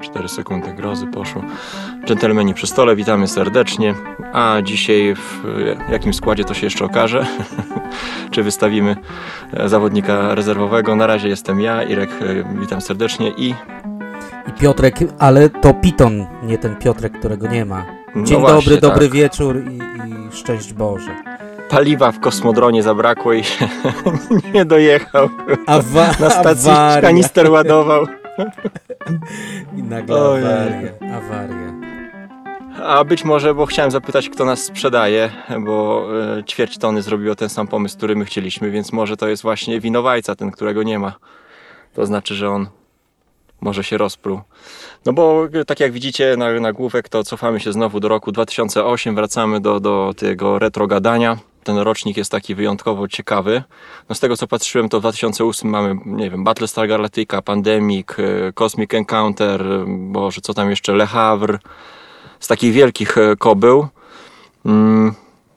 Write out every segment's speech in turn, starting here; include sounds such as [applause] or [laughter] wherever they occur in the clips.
4 sekundy grozy poszło. Dżentelmeni przy stole, witamy serdecznie. A dzisiaj w jakim składzie to się jeszcze okaże. [laughs] Czy wystawimy e, zawodnika rezerwowego. Na razie jestem ja, Irek, e, witam serdecznie i... I Piotrek, ale to Piton, nie ten Piotrek, którego nie ma. No Dzień właśnie, dobry, dobry tak. wieczór i, i szczęść Boże. Paliwa w kosmodronie zabrakło i się [laughs] nie dojechał. Awa Na stacji awaria. kanister ładował. [laughs] [laughs] I nagle Ojej. awaria, awaria. A być może, bo chciałem zapytać, kto nas sprzedaje, bo e, ćwierć tony zrobiło ten sam pomysł, który my chcieliśmy, więc może to jest właśnie winowajca, ten, którego nie ma. To znaczy, że on może się rozpruł. No bo e, tak jak widzicie na nagłówek, to cofamy się znowu do roku 2008, wracamy do, do tego retro gadania. Ten rocznik jest taki wyjątkowo ciekawy. No z tego co patrzyłem, to w 2008 mamy, nie wiem, Battlestar Galactica, Pandemic, e, Cosmic Encounter, e, Boże, co tam jeszcze, Le Havre z takich wielkich e, kobył. Mm,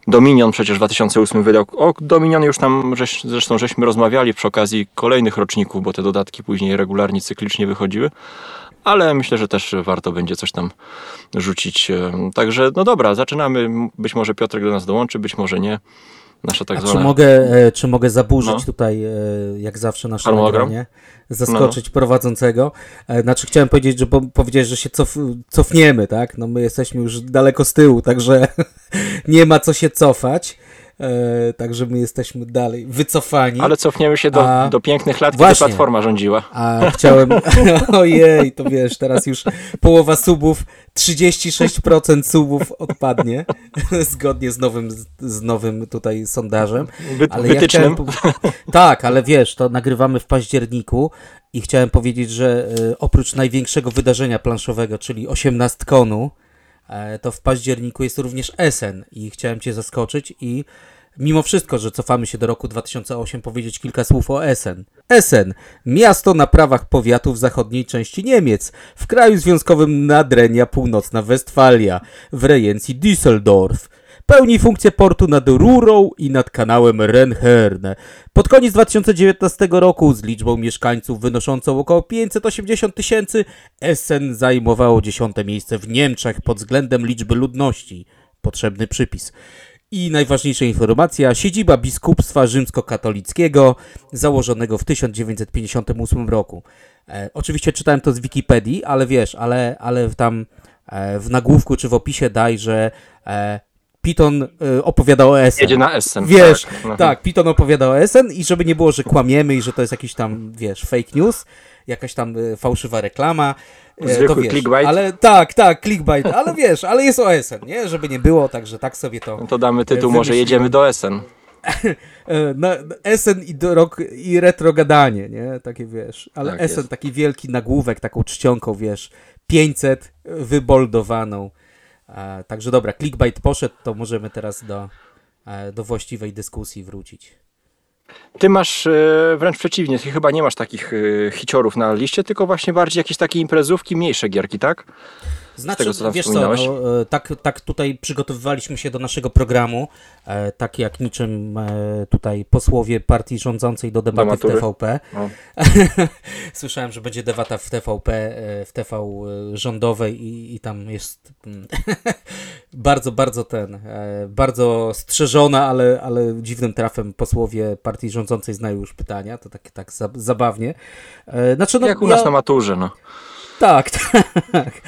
Dominion przecież w 2008 wydał. O Dominionie już tam żeś, zresztą żeśmy rozmawiali przy okazji kolejnych roczników, bo te dodatki później regularnie, cyklicznie wychodziły. Ale myślę, że też warto będzie coś tam rzucić. E, Także no dobra, zaczynamy. Być może Piotrek do nas dołączy, być może nie. Nasza tak A czy zwana. mogę, e, czy mogę zaburzyć No. tutaj, e, jak zawsze, nasze nagranie? Zaskoczyć prowadzącego. E, Znaczy, chciałem powiedzieć, że po, powiedzieć, że się cof, cofniemy, tak? No my jesteśmy już daleko z tyłu, także [laughs] nie ma co się cofać. E, Także my jesteśmy dalej wycofani. Ale cofniemy się do, A- do pięknych lat, Właśnie. kiedy Platforma rządziła. A chciałem. [laughs] Ojej, to wiesz, teraz już połowa subów, 36% subów odpadnie, [laughs] zgodnie z nowym, z nowym tutaj sondażem. Wy, Ale ja wytycznym. chciałem. po- Tak, ale wiesz, to nagrywamy w październiku i chciałem powiedzieć, że e, oprócz największego wydarzenia planszowego, czyli 18 konu, e, to w październiku jest również Essen i chciałem Cię zaskoczyć i mimo wszystko, że cofamy się do roku 2008, powiedzieć kilka słów o Essen. Essen, miasto na prawach powiatu w zachodniej części Niemiec, w kraju związkowym Nadrenia Północna Westfalia, w rejencji Düsseldorf. Pełni funkcję portu nad Rurą i nad kanałem Renherne. Pod koniec 2019 roku z liczbą mieszkańców wynoszącą około 580 tysięcy, Essen zajmowało dziesiąte miejsce w Niemczech pod względem liczby ludności. Potrzebny przypis. I najważniejsza informacja, siedziba biskupstwa rzymskokatolickiego założonego w 1958 roku. E, oczywiście czytałem to z Wikipedii, ale wiesz, ale, ale tam e, w nagłówku czy w opisie daj, że e, Piton opowiadał o Essen. Jedzie na Essen. Wiesz, tak. tak, Mhm. Piton opowiadał o Essen i żeby nie było, że kłamiemy i że to jest jakiś tam, wiesz, fake news, jakaś tam e, fałszywa reklama. to Zwykły wiesz, clickbait. Ale tak, tak, clickbait, ale wiesz, ale jest o Essen, nie? Żeby nie było, także tak sobie to. No to damy tytuł, może Wymyśliłem. jedziemy do Essen. E, [laughs] Na, Essen i, rok, i retro gadanie, nie? Takie wiesz. Ale Tak Essen jest. taki wielki nagłówek, taką czcionką, wiesz. 500 wyboldowaną. E, także dobra, clickbait poszedł, to możemy teraz do, e, do właściwej dyskusji wrócić. Ty masz e, wręcz przeciwnie, ty chyba nie masz takich e, hiciorów na liście, tylko właśnie bardziej jakieś takie imprezówki, mniejsze gierki, tak? Znaczy, tego, co wiesz co, no, e, tak, tak tutaj przygotowywaliśmy się do naszego programu, e, tak jak niczym e, tutaj posłowie partii rządzącej do debaty w matury. TVP. No. [laughs] Słyszałem, że będzie debata w TVP, e, w TV e, rządowej i, i tam jest mm, [laughs] bardzo, bardzo ten, e, bardzo strzeżona, ale, ale dziwnym trafem posłowie partii rządzącej znają już pytania, to tak, tak za- zabawnie. Znaczy, no, Jak u ja- nas na maturze, no. Tak, [laughs] tak.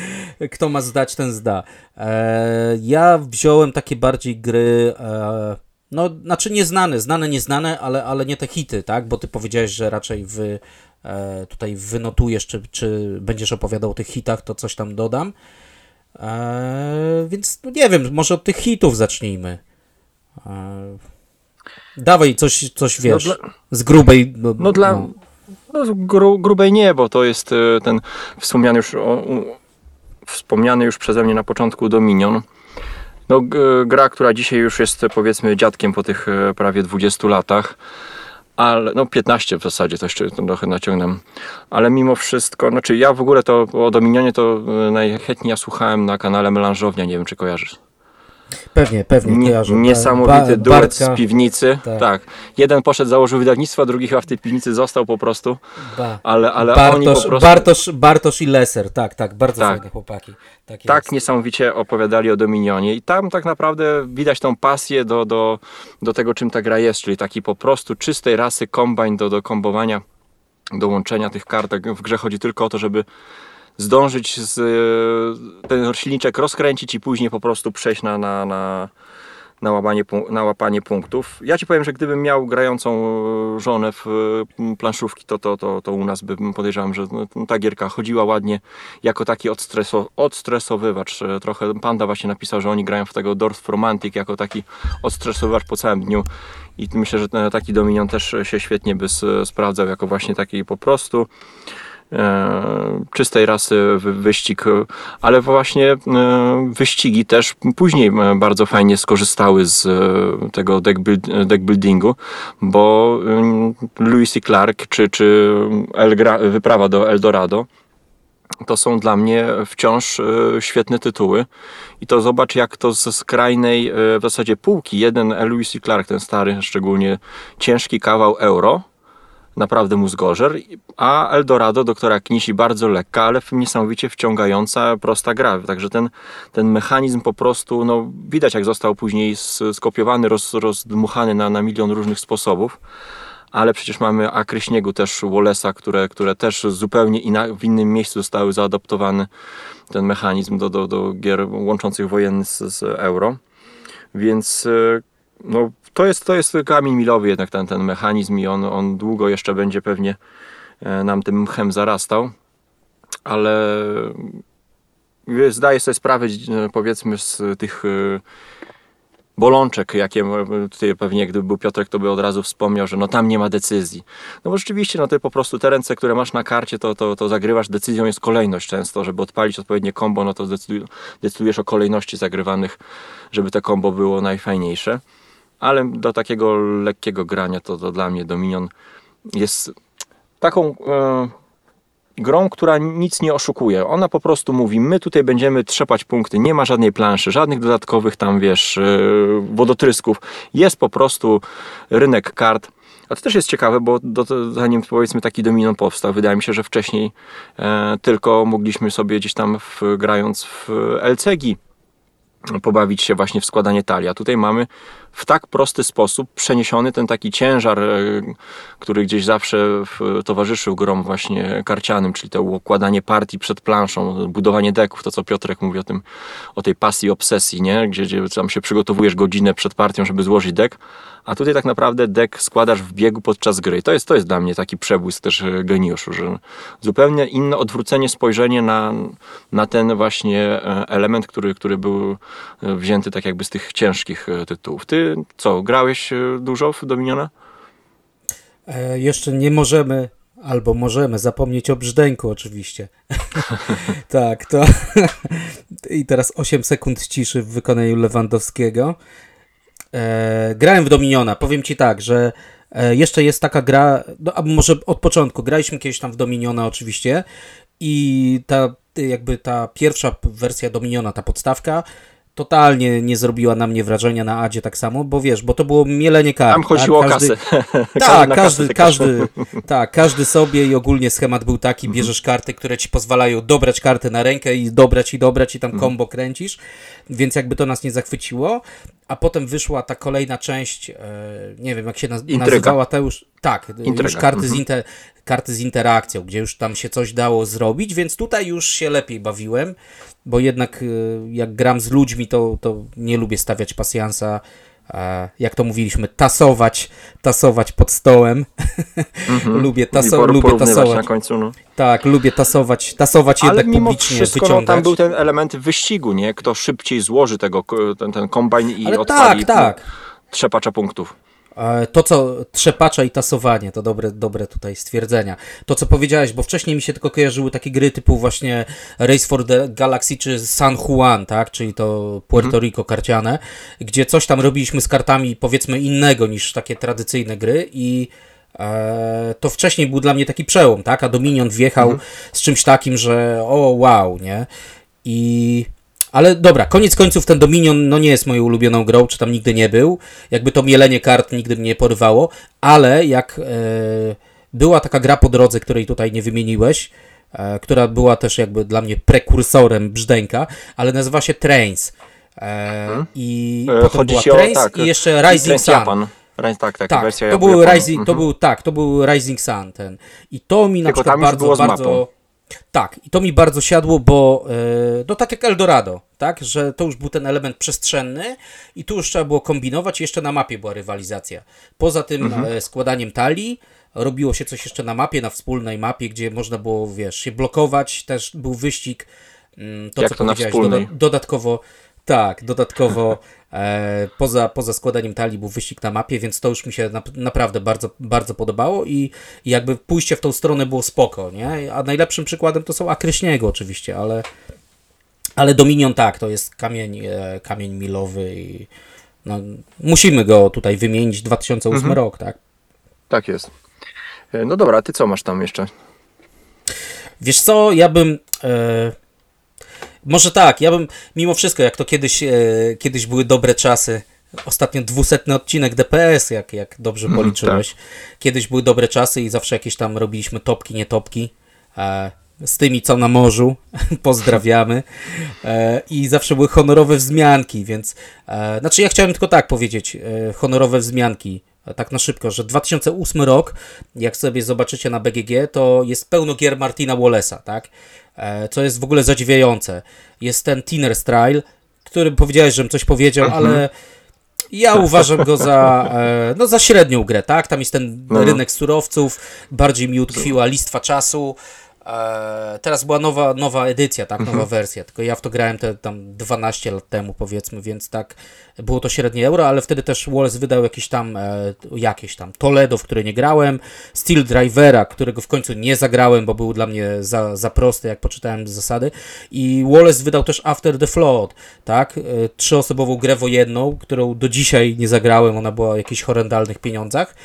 Kto ma zdać, ten zda. E, ja wziąłem takie bardziej gry, e, no, znaczy nieznane, znane, nieznane, ale, ale nie te hity, tak? Bo ty powiedziałeś, że raczej wy e, tutaj wynotujesz, czy, czy będziesz opowiadał o tych hitach, to coś tam dodam. E, więc no nie wiem, może od tych hitów zacznijmy. E, dawaj coś, coś wiesz, dla- z grubej. No, No dla... No, gru, grubej nie, bo to jest e, ten wspomniany już, o, wspomniany już przeze mnie na początku Dominion. No, gra, która dzisiaj już jest e, powiedzmy dziadkiem po tych e, prawie 20 latach. Ale, no 15 w zasadzie, to jeszcze trochę naciągnę. Ale mimo wszystko, znaczy ja w ogóle to o Dominionie to najchętniej ja słuchałem na kanale Melanżownia, nie wiem czy kojarzysz. Pewnie, pewnie, Nie, kojarzę. niesamowity Ba- duet Bartka, z piwnicy. Tak. Tak. Jeden poszedł, założył wydawnictwo, drugi chyba w tej piwnicy został po prostu. Ba- Ale, ale Bartosz, oni po prostu Bartosz, Bartosz i Leser, tak, tak, bardzo Tak. fajne chłopaki. Tak, tak niesamowicie opowiadali o Dominionie i tam tak naprawdę widać tą pasję do, do, do tego, czym ta gra jest, czyli taki po prostu czystej rasy kombine do, do kombowania, do łączenia tych kartek. W grze chodzi tylko o to, żeby zdążyć z, e, ten silniczek rozkręcić i później po prostu przejść na, na, na, na, na łapanie punktów. Ja ci powiem, że gdybym miał grającą e, żonę w planszówki, to, to, to, to u nas bym podejrzewam, że no, ta gierka chodziła ładnie jako taki odstreso, odstresowywacz. E, Trochę Panda właśnie napisał, że oni grają w tego Dorf Romantic jako taki odstresowywacz po całym dniu. I myślę, że taki Dominion też się świetnie by sprawdzał jako właśnie taki po prostu czystej rasy wy- wyścig, e, ale właśnie e, wyścigi też później e, bardzo fajnie skorzystały z e, tego deck, build, deck bo mm, Lewis i Clark czy, czy El Gra, wyprawa do Eldorado to są dla mnie wciąż e, świetne tytuły. I to zobacz, jak to ze skrajnej e, w zasadzie półki, jeden Lewis i Clark, ten stary, szczególnie ciężki kawał euro, naprawdę mózgorzer, a Eldorado doktora Knisi bardzo lekka, ale niesamowicie wciągająca, prosta gra. Także ten, ten mechanizm po prostu, no widać jak został później skopiowany, roz, rozdmuchany na, na milion różnych sposobów. Ale przecież mamy akry śniegu też Wallace'a, które, które też zupełnie inna, w innym miejscu zostały zaadoptowany ten mechanizm do, do, do gier łączących wojenny z, z euro. Więc e, no, to, jest, to jest kamień milowy jednak ten, ten mechanizm i on, on długo jeszcze będzie pewnie e, nam tym mchem zarastał. Ale e, zdaję sobie sprawę e, powiedzmy z tych bolączek, jakie tutaj pewnie gdyby był Piotrek, to by od razu wspomniał, że no tam nie ma decyzji. No bo rzeczywiście, no ty po prostu te ręce, które masz na karcie, to, to, to zagrywasz, decyzją jest kolejność często, żeby odpalić odpowiednie kombo, no to decydujesz o kolejności zagrywanych, żeby te kombo było najfajniejsze. Ale do takiego lekkiego grania to, to dla mnie Dominion jest taką e, grą, która nic nie oszukuje. Ona po prostu mówi, my tutaj będziemy trzepać punkty, nie ma żadnej planszy, żadnych dodatkowych tam, wiesz, e, wodotrysków. Jest po prostu rynek kart. A to też jest ciekawe, bo do, zanim powiedzmy taki Dominion powstał, wydaje mi się, że wcześniej e, tylko mogliśmy sobie gdzieś tam w, grając w LCG pobawić się właśnie w składanie talii. A tutaj mamy w tak prosty sposób przeniesiony ten taki ciężar, e, który gdzieś zawsze towarzyszył grom właśnie karcianym, czyli to układanie partii przed planszą, budowanie deków, to co Piotrek mówi o tym, o tej pasji, obsesji, nie? Gdzie, gdzie tam się przygotowujesz godzinę przed partią, żeby złożyć dek, a tutaj tak naprawdę dek składasz w biegu podczas gry. To jest, to jest dla mnie taki przebłysk też e, geniuszu, że zupełnie inne odwrócenie spojrzenie na, na ten właśnie e, element, który, który był wzięty tak jakby z tych ciężkich tytułów. Ty co, grałeś e, dużo w Dominiona? E, jeszcze nie możemy, albo możemy zapomnieć o brzdęku oczywiście. [laughs] tak, to [laughs] i teraz 8 sekund ciszy w wykonaniu Lewandowskiego. E, grałem w Dominiona, powiem Ci tak, że e, jeszcze jest taka gra, no, a może od początku, graliśmy kiedyś tam w Dominiona oczywiście i ta jakby ta pierwsza wersja Dominiona, ta podstawka, totalnie nie zrobiła na mnie wrażenia na Adzie tak samo, bo wiesz, bo to było mielenie kart. Tam chodziło [laughs] tak? o kasę. Tak, każdy, każdy, tak, każdy sobie i ogólnie schemat był taki, Mhm. bierzesz karty, które ci pozwalają dobrać kartę na rękę i dobrać i dobrać i Mhm. tam kombo kręcisz, więc jakby to nas nie zachwyciło, a potem wyszła ta kolejna część, e, nie wiem jak się naz- Intryga. nazywała, to już, tak, już karty z, Mhm. inter, karty z interakcją, gdzie już tam się coś dało zrobić, więc tutaj już się lepiej bawiłem, bo jednak e, jak gram z ludźmi, to, to nie lubię stawiać pasjansa, jak to mówiliśmy, tasować, tasować pod stołem. [laughs] lubię, I taso, lubię tasować. na końcu. No. Tak, lubię tasować, tasować Ale jednak mimo publicznie, wszystko no, wyciągać. tam był ten element wyścigu, nie? Kto szybciej złoży tego, ten, ten kombajn i Ale odpali tak, tak. no, trzepacza punktów. To, co trzepacza i tasowanie, to dobre, dobre tutaj stwierdzenia. To, co powiedziałeś, bo wcześniej mi się tylko kojarzyły takie gry typu właśnie Race for the Galaxy czy San Juan, tak? Czyli to Puerto Rico karciane, gdzie coś tam robiliśmy z kartami powiedzmy innego niż takie tradycyjne gry i e, to wcześniej był dla mnie taki przełom, tak? A Dominion wjechał z czymś takim, że o wow, nie? I Ale dobra, koniec końców ten Dominion no nie jest moją ulubioną grą, czy tam nigdy nie był. Jakby to mielenie kart nigdy mnie porwało, ale jak e, była taka gra po drodze, której tutaj nie wymieniłeś, e, która była też jakby dla mnie prekursorem brzdęka, ale nazywa się Trains. E, I E, potem była Trains tak, i jeszcze Rising Sun. Japan. Tak, tak, Tak, wersja to był. Rising, to Mhm. był, tak, to był Rising Sun ten. I to mi na Tylko przykład bardzo, bardzo... Tak, i to mi bardzo siadło, bo e, no tak jak Eldorado, tak, że to już był ten element przestrzenny i tu już trzeba było kombinować i jeszcze na mapie była rywalizacja. Poza tym Mhm. e, składaniem talii robiło się coś jeszcze na mapie, na wspólnej mapie, gdzie można było, wiesz, się blokować, też był wyścig, mm, to Jak co to na powiedziałeś, doda- dodatkowo, tak, dodatkowo e, poza, poza składaniem talii był wyścig na mapie, więc to już mi się na, naprawdę bardzo, bardzo podobało i, i jakby pójście w tą stronę było spoko, nie? A najlepszym przykładem to są Akry Śniegu oczywiście, ale, ale Dominion tak, to jest kamień, e, kamień milowy i no, musimy go tutaj wymienić, 2008 Mhm. rok, tak? Tak jest. E, No dobra, a ty co masz tam jeszcze? Wiesz co, ja bym. E, może tak, ja bym mimo wszystko, jak to kiedyś, e, kiedyś były dobre czasy. Ostatnio dwusetny odcinek DPS, jak, jak dobrze Mhm, policzyłeś. Kiedyś były dobre czasy i zawsze jakieś tam robiliśmy topki, nie topki. E, z tymi, co na morzu. [laughs] Pozdrawiamy. E, I zawsze były honorowe wzmianki, więc. E, znaczy, ja chciałem tylko tak powiedzieć. E, honorowe wzmianki. Tak na szybko, że 2008 rok, jak sobie zobaczycie na BGG, to jest pełno gier Martina Wallace'a, tak? Co jest w ogóle zadziwiające. Jest ten Tinner's Trial, który powiedziałeś, żebym coś powiedział, ale ja uważam go za, [laughs] no, za średnią grę, tak? Tam jest ten No. rynek surowców, bardziej mi utkwiła listwa czasu. E, teraz była nowa, nowa edycja, tak? Nowa wersja, tylko ja w to grałem te tam 12 lat temu, powiedzmy, więc tak było to średnie euro, ale wtedy też Wallace wydał jakieś tam, e, jakieś tam Toledo, w które nie grałem, Steel Drivera, którego w końcu nie zagrałem, bo był dla mnie za, za prosty, jak poczytałem zasady. I Wallace wydał też After the Flood, tak? E, Trzyosobową grę wojenną, którą do dzisiaj nie zagrałem, ona była o jakichś horrendalnych pieniądzach.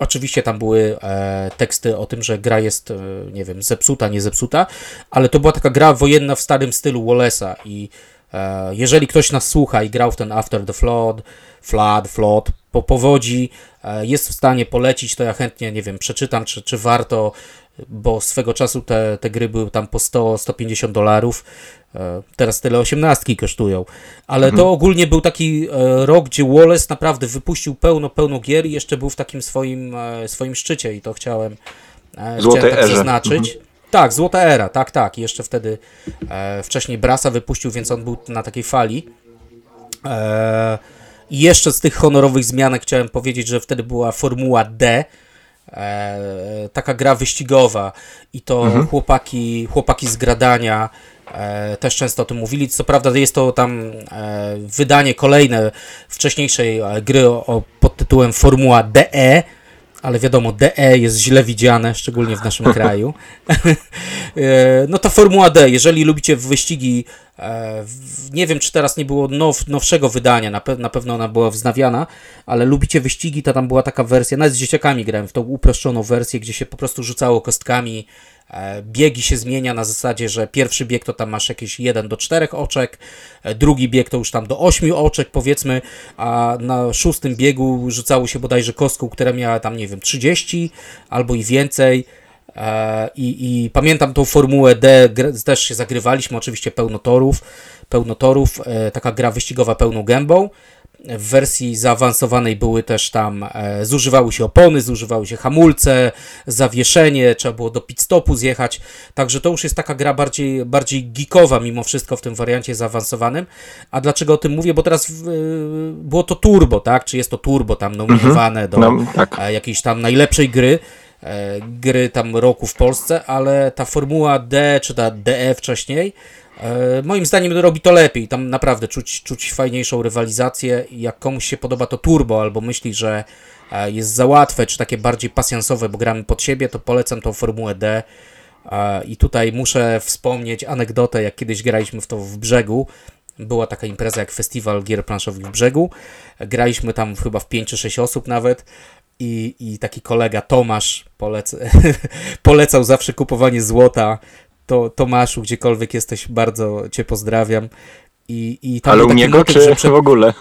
Oczywiście tam były e, teksty o tym, że gra jest, e, nie wiem, zepsuta, nie zepsuta, ale to była taka gra wojenna w starym stylu Wallace'a i e, jeżeli ktoś nas słucha i grał w ten After the Flood, Flood, Flood, po powodzi, e, jest w stanie polecić, to ja chętnie, nie wiem, przeczytam, czy, czy warto, bo swego czasu te, te gry były tam po 100-150 dolarów, e, teraz tyle osiemnastki kosztują, ale to ogólnie był taki e, rok, gdzie Wallace naprawdę wypuścił pełno, pełno gier i jeszcze był w takim swoim, e, swoim szczycie i to chciałem, chciałem tak erze. zaznaczyć. Tak, złota era, tak, tak. I jeszcze wtedy wcześniej Brasa wypuścił, więc on był na takiej fali. I jeszcze z tych honorowych zmianek chciałem powiedzieć, że wtedy była Formuła D, taka gra wyścigowa i to chłopaki, chłopaki z Gradania e, też często o tym mówili. Co prawda jest to tam e, wydanie kolejne wcześniejszej e, gry o, o, pod tytułem Formuła DE, ale wiadomo, DE jest źle widziane, szczególnie w naszym kraju. [laughs] E, no to Formuła D, jeżeli lubicie wyścigi, e, nie wiem czy teraz nie było now, nowszego wydania, na, pe na pewno ona była wznawiana, ale lubicie wyścigi, to tam była taka wersja, nawet z dzieciakami grałem w tą uproszczoną wersję, gdzie się po prostu rzucało kostkami, biegi się zmienia na zasadzie, że pierwszy bieg to tam masz jakieś 1 do 4 oczek, e, drugi bieg to już tam do 8 oczek powiedzmy, a na szóstym biegu rzucało się bodajże kostką, która miała tam nie wiem 30 albo i więcej. E, I, I pamiętam tą formułę D, też się zagrywaliśmy, oczywiście pełno torów, pełno torów, e, taka gra wyścigowa pełną gębą. W wersji zaawansowanej były też tam, e, zużywały się opony, zużywały się hamulce, zawieszenie, trzeba było do pit stopu zjechać, także to już jest taka gra bardziej, bardziej geekowa mimo wszystko w tym wariancie zaawansowanym. A dlaczego o tym mówię? Bo teraz w, e, było to turbo, tak? Czy jest to turbo tam nominowane do No, tak. e, jakiejś tam najlepszej gry, e, gry tam roku w Polsce, ale ta formuła D czy ta DE wcześniej, moim zdaniem robi to lepiej. Tam naprawdę czuć, czuć fajniejszą rywalizację. Jak komuś się podoba to turbo, albo myśli, że e, jest za łatwe, czy takie bardziej pasjansowe, bo gramy pod siebie, to polecam tą formułę D. E, I tutaj muszę wspomnieć anegdotę, jak kiedyś graliśmy w to w brzegu. Była taka impreza jak Festiwal Gier Planszowych w brzegu. Graliśmy tam chyba w 5 czy 6 osób nawet. I, i taki kolega Tomasz polec [laughs] polecał zawsze kupowanie złota. To Tomaszu, gdziekolwiek jesteś, bardzo Cię pozdrawiam. I, i tam Ale u niego motyw, czy przed- w ogóle?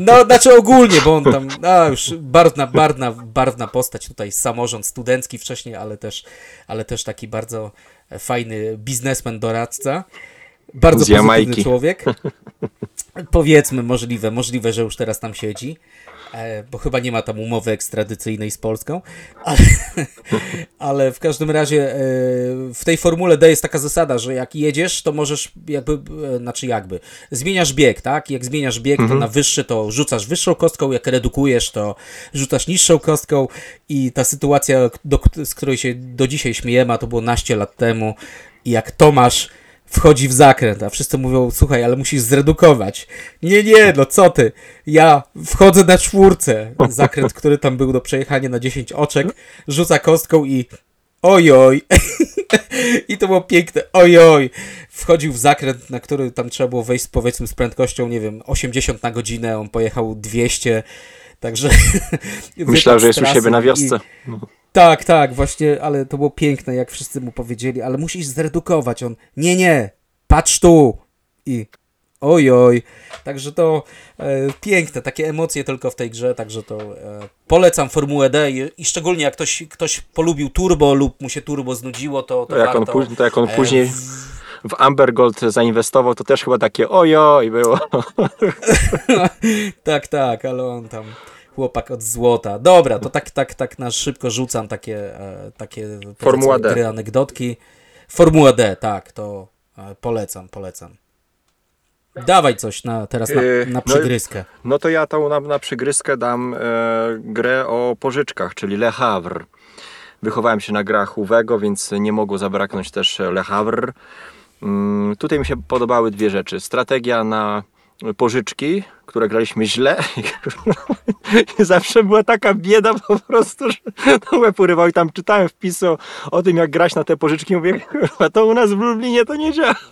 No, znaczy ogólnie, bo on tam, a już barwna, barwna, barwna postać tutaj, samorząd studencki wcześniej, ale też, ale też taki bardzo fajny biznesmen, doradca. Bardzo pozytywny człowiek. Powiedzmy, możliwe, możliwe, że już teraz tam siedzi, bo chyba nie ma tam umowy ekstradycyjnej z Polską, ale, [laughs] ale w każdym razie e, w tej formule D jest taka zasada, że jak jedziesz, to możesz jakby, e, znaczy jakby, zmieniasz bieg, tak? Jak zmieniasz bieg, to na wyższy to rzucasz wyższą kostką, jak redukujesz, to rzucasz niższą kostką i ta sytuacja, do, z której się do dzisiaj śmiejemy, a to było naście lat temu, i jak Tomasz wchodzi w zakręt, a wszyscy mówią, słuchaj, ale musisz zredukować. Nie, nie, no co ty? Ja wchodzę na czwórce. Zakręt, który tam był do przejechania na 10 oczek, rzuca kostką i ojoj. [laughs] I to było piękne, ojoj. Wchodził w zakręt, na który tam trzeba było wejść powiedzmy z prędkością, nie wiem, 80 na godzinę, on pojechał 200, także... [laughs] Myślał, wypadł że jest u siebie na i- wiosce. Tak, tak, właśnie, ale to było piękne, jak wszyscy mu powiedzieli, ale musisz zredukować. On, nie, nie, patrz tu. I ojoj. Także to e, piękne, takie emocje tylko w tej grze, także to e, polecam Formułę D i, i szczególnie jak ktoś, ktoś polubił turbo lub mu się turbo znudziło, to, to, To jak, on, warto. później, to jak on e, później w Amber Gold zainwestował, to też chyba takie ojo i było. [laughs] tak, tak, ale on tam chłopak od złota. Dobra, to tak, tak, tak na szybko rzucam takie, e, takie Formuła D. gry, anegdotki. Formuła D, tak, to e, polecam, polecam. Dawaj coś na, teraz na, Yy, na no- przygryzkę. No to ja tą na, na przygryskę dam e, grę o pożyczkach, czyli Le Havre. Wychowałem się na grach Uwego, więc nie mogło zabraknąć też Le Havre. Mm, tutaj mi się podobały dwie rzeczy. Strategia na pożyczki, które graliśmy źle. [laughs] I zawsze była taka bieda po prostu, że to łeb urywał i tam czytałem wpisy o, o tym, jak grać na te pożyczki. Mówię, to u nas w Lublinie to nie działa. [laughs]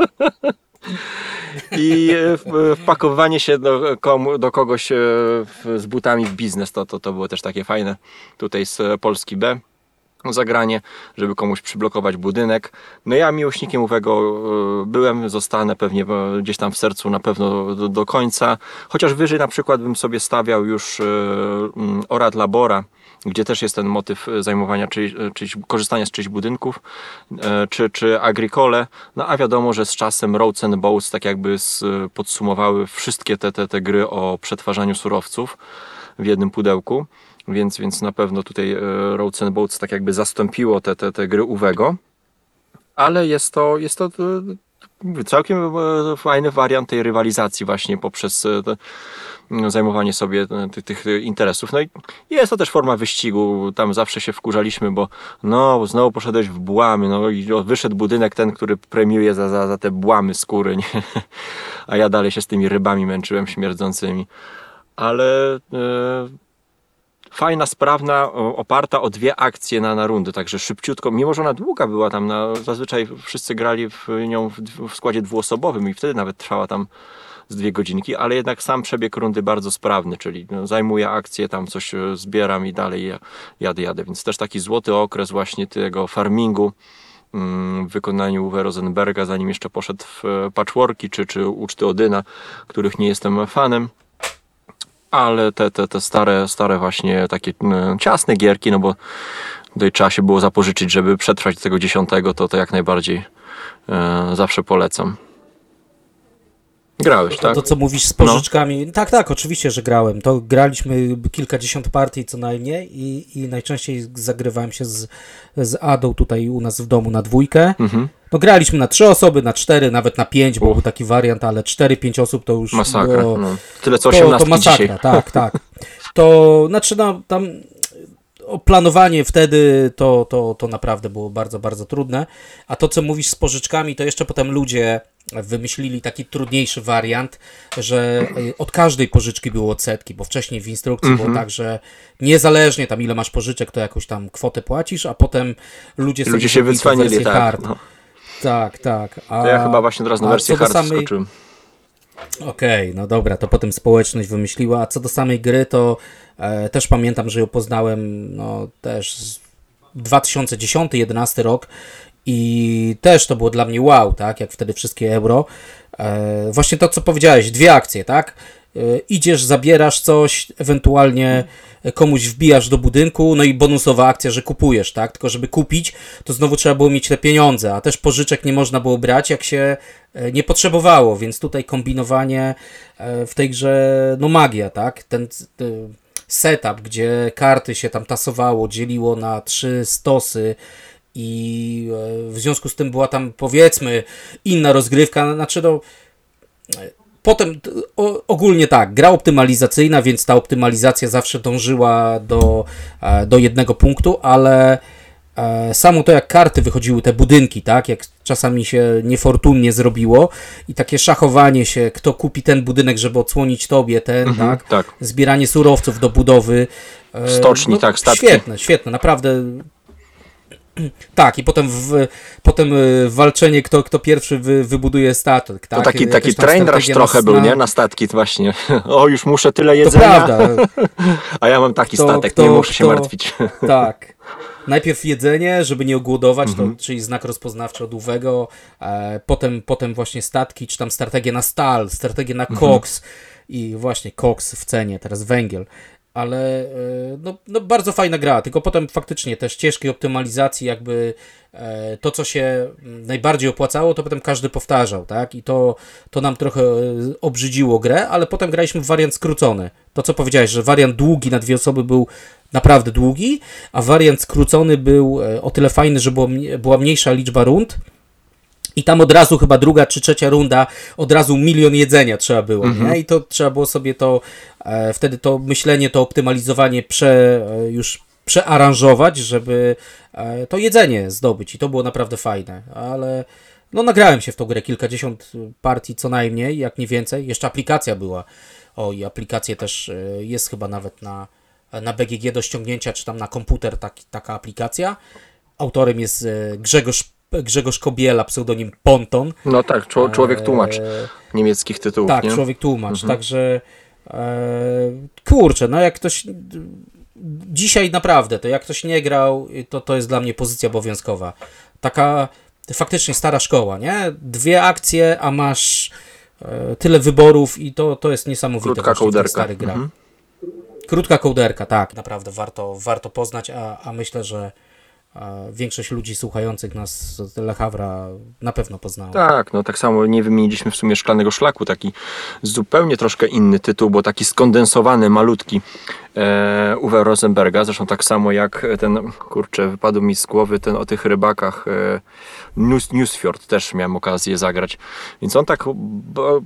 I e, wpakowywanie się do, komu, do kogoś e, z butami w biznes, to, to, to było też takie fajne. Tutaj z e, Polski B zagranie, żeby komuś przyblokować budynek. No ja miłośnikiem owego e, byłem, zostanę pewnie e, gdzieś tam w sercu na pewno do, do końca. Chociaż wyżej na przykład bym sobie stawiał już e, mm, Orad Labora, gdzie też jest ten motyw zajmowania czyjś, korzystania z czyichś budynków, czy, czy Agricole. No a wiadomo, że z czasem Roads and tak jakby podsumowały wszystkie te, te, te gry o przetwarzaniu surowców w jednym pudełku. Więc, więc na pewno tutaj e, Roads and Boats tak jakby zastąpiło te, te, te gry Uwego. Ale jest to, jest to e, całkiem e, fajny wariant tej rywalizacji właśnie poprzez no, zajmowanie sobie tych, tych interesów. No i jest to też forma wyścigu. Tam zawsze się wkurzaliśmy, bo no, znowu poszedłeś w błamy, no i wyszedł budynek ten, który premiuje za, za, za te błamy skóry, nie? [laughs] a ja dalej się z tymi rybami męczyłem śmierdzącymi. Ale fajna, sprawna, oparta o dwie akcje na, na także szybciutko, mimo że ona długa była tam, na, zazwyczaj wszyscy grali w nią w, w składzie dwuosobowym i wtedy nawet trwała tam z dwie godzinki, ale jednak sam przebieg rundy bardzo sprawny, czyli no, zajmuję akcję, tam coś e, zbieram i dalej ja- jadę, jadę, więc też taki złoty okres właśnie tego farmingu mm, w wykonaniu Uwe Rosenberga, zanim jeszcze poszedł w e, patchworki czy, czy uczty Odyna, których nie jestem fanem ale te, te, te stare, stare właśnie takie mm, ciasne gierki, no bo tutaj trzeba się było zapożyczyć, żeby przetrwać do tego dziesiątego, to to jak najbardziej e, zawsze polecam. Grałeś, To, tak? to, co mówisz z pożyczkami, tak, tak, oczywiście, że grałem. To graliśmy kilkadziesiąt partii co najmniej i, i najczęściej zagrywałem się z, z Adą tutaj u nas w domu na dwójkę. Mhm. No graliśmy na trzy osoby, na cztery, nawet na pięć, bo Uch. był taki wariant, ale cztery, pięć osób to już Masakra. było... No. Tyle co To, to 18 masakra, dzisiaj. tak, tak. [laughs] To znaczy, no, tam planowanie wtedy to, to, to naprawdę było bardzo, bardzo trudne. A to, co mówisz z pożyczkami, to jeszcze potem ludzie wymyślili taki trudniejszy wariant, że y, od każdej pożyczki było odsetki, bo wcześniej w instrukcji Mhm. było tak, że niezależnie tam ile masz pożyczek, to jakąś tam kwotę płacisz, a potem ludzie sobie Ludzie się zrobili tą wycwanili, wersję tak. No. Tak, tak. A, To ja chyba właśnie teraz na wersję hard samej- skoczyłem. Okej, no dobra, to potem społeczność wymyśliła. A co do samej gry, to e, też pamiętam, że ją poznałem no, też z 2010-2011 rok i też to było dla mnie wow, tak, jak wtedy wszystkie euro. E, właśnie to, co powiedziałeś, dwie akcje, tak? E, idziesz, zabierasz coś, ewentualnie komuś wbijasz do budynku, no i bonusowa akcja, że kupujesz, tak? Tylko żeby kupić, to znowu trzeba było mieć te pieniądze, a też pożyczek nie można było brać, jak się e, nie potrzebowało, więc tutaj kombinowanie e, w tej grze, no magia, tak? Ten e, setup, gdzie karty się tam tasowało, dzieliło na trzy stosy, i w związku z tym była tam powiedzmy inna rozgrywka, znaczy no Potem o, ogólnie tak, gra optymalizacyjna, więc ta optymalizacja zawsze dążyła do, e, do jednego punktu, ale e, samo to jak karty wychodziły, te budynki, tak, jak czasami się niefortunnie zrobiło i takie szachowanie się, kto kupi ten budynek, żeby odsłonić tobie ten, mhm, tak? tak, zbieranie surowców do budowy. E, Stoczni, no, tak, statki. Świetne, świetne, naprawdę [clears throat] tak, i potem, w, potem y, walczenie, kto, kto pierwszy wy, wybuduje statek. Tak? To taki, taki train rush trochę był, nie? Na statki właśnie. [laughs] O, już muszę tyle jedzenia. To prawda. [laughs] A ja mam taki kto, statek, kto, nie muszę kto, się martwić. [laughs] Tak. Najpierw jedzenie, żeby nie ogłodować, mhm. to, czyli znak rozpoznawczy od Uwego, e, potem, potem właśnie statki, czy tam strategię na stal, strategię na mhm. koks i właśnie koks w cenie, teraz węgiel ale e, no, no, bardzo fajna gra, tylko potem faktycznie te ścieżki optymalizacji, jakby e, to, co się najbardziej opłacało, to potem każdy powtarzał, tak? I to, to nam trochę e, obrzydziło grę, ale potem graliśmy w wariant skrócony. To, co powiedziałeś, że wariant długi na dwie osoby był naprawdę długi, a wariant skrócony był o tyle fajny, że było, była mniejsza liczba rund, i tam od razu chyba druga czy trzecia runda, od razu milion jedzenia trzeba było, -hmm. nie? I to trzeba było sobie to, e, wtedy to myślenie, to optymalizowanie prze, e, już przearanżować, żeby e, to jedzenie zdobyć. I to było naprawdę fajne, ale no nagrałem się w tą grę kilkadziesiąt partii co najmniej, jak nie więcej. Jeszcze aplikacja była. O, i aplikację też e, jest chyba nawet na, na BGG do ściągnięcia, czy tam na komputer tak, taka aplikacja. Autorem jest e, Grzegorz Grzegorz Kobiela, pseudonim Ponton. No tak, człowiek tłumacz niemieckich tytułów. Tak, nie? człowiek tłumacz, mhm. także e, kurczę, no jak ktoś dzisiaj naprawdę, to jak ktoś nie grał, to to jest dla mnie pozycja obowiązkowa. Taka faktycznie stara szkoła, nie? Dwie akcje, a masz e, tyle wyborów i to, to jest niesamowite. Krótka kołderka. Stary gra. Mhm. Krótka kołderka, tak, naprawdę warto, warto poznać, a, a myślę, że większość ludzi słuchających nas z Le Havra na pewno poznała. Tak, no tak samo nie wymieniliśmy w sumie Szklanego Szlaku, taki zupełnie troszkę inny tytuł, bo taki skondensowany, malutki e, Uwe Rosenberga, zresztą tak samo jak ten, kurczę, wypadł mi z głowy ten o tych rybakach e, News, Newsfjord, też miałem okazję zagrać, więc on tak bo,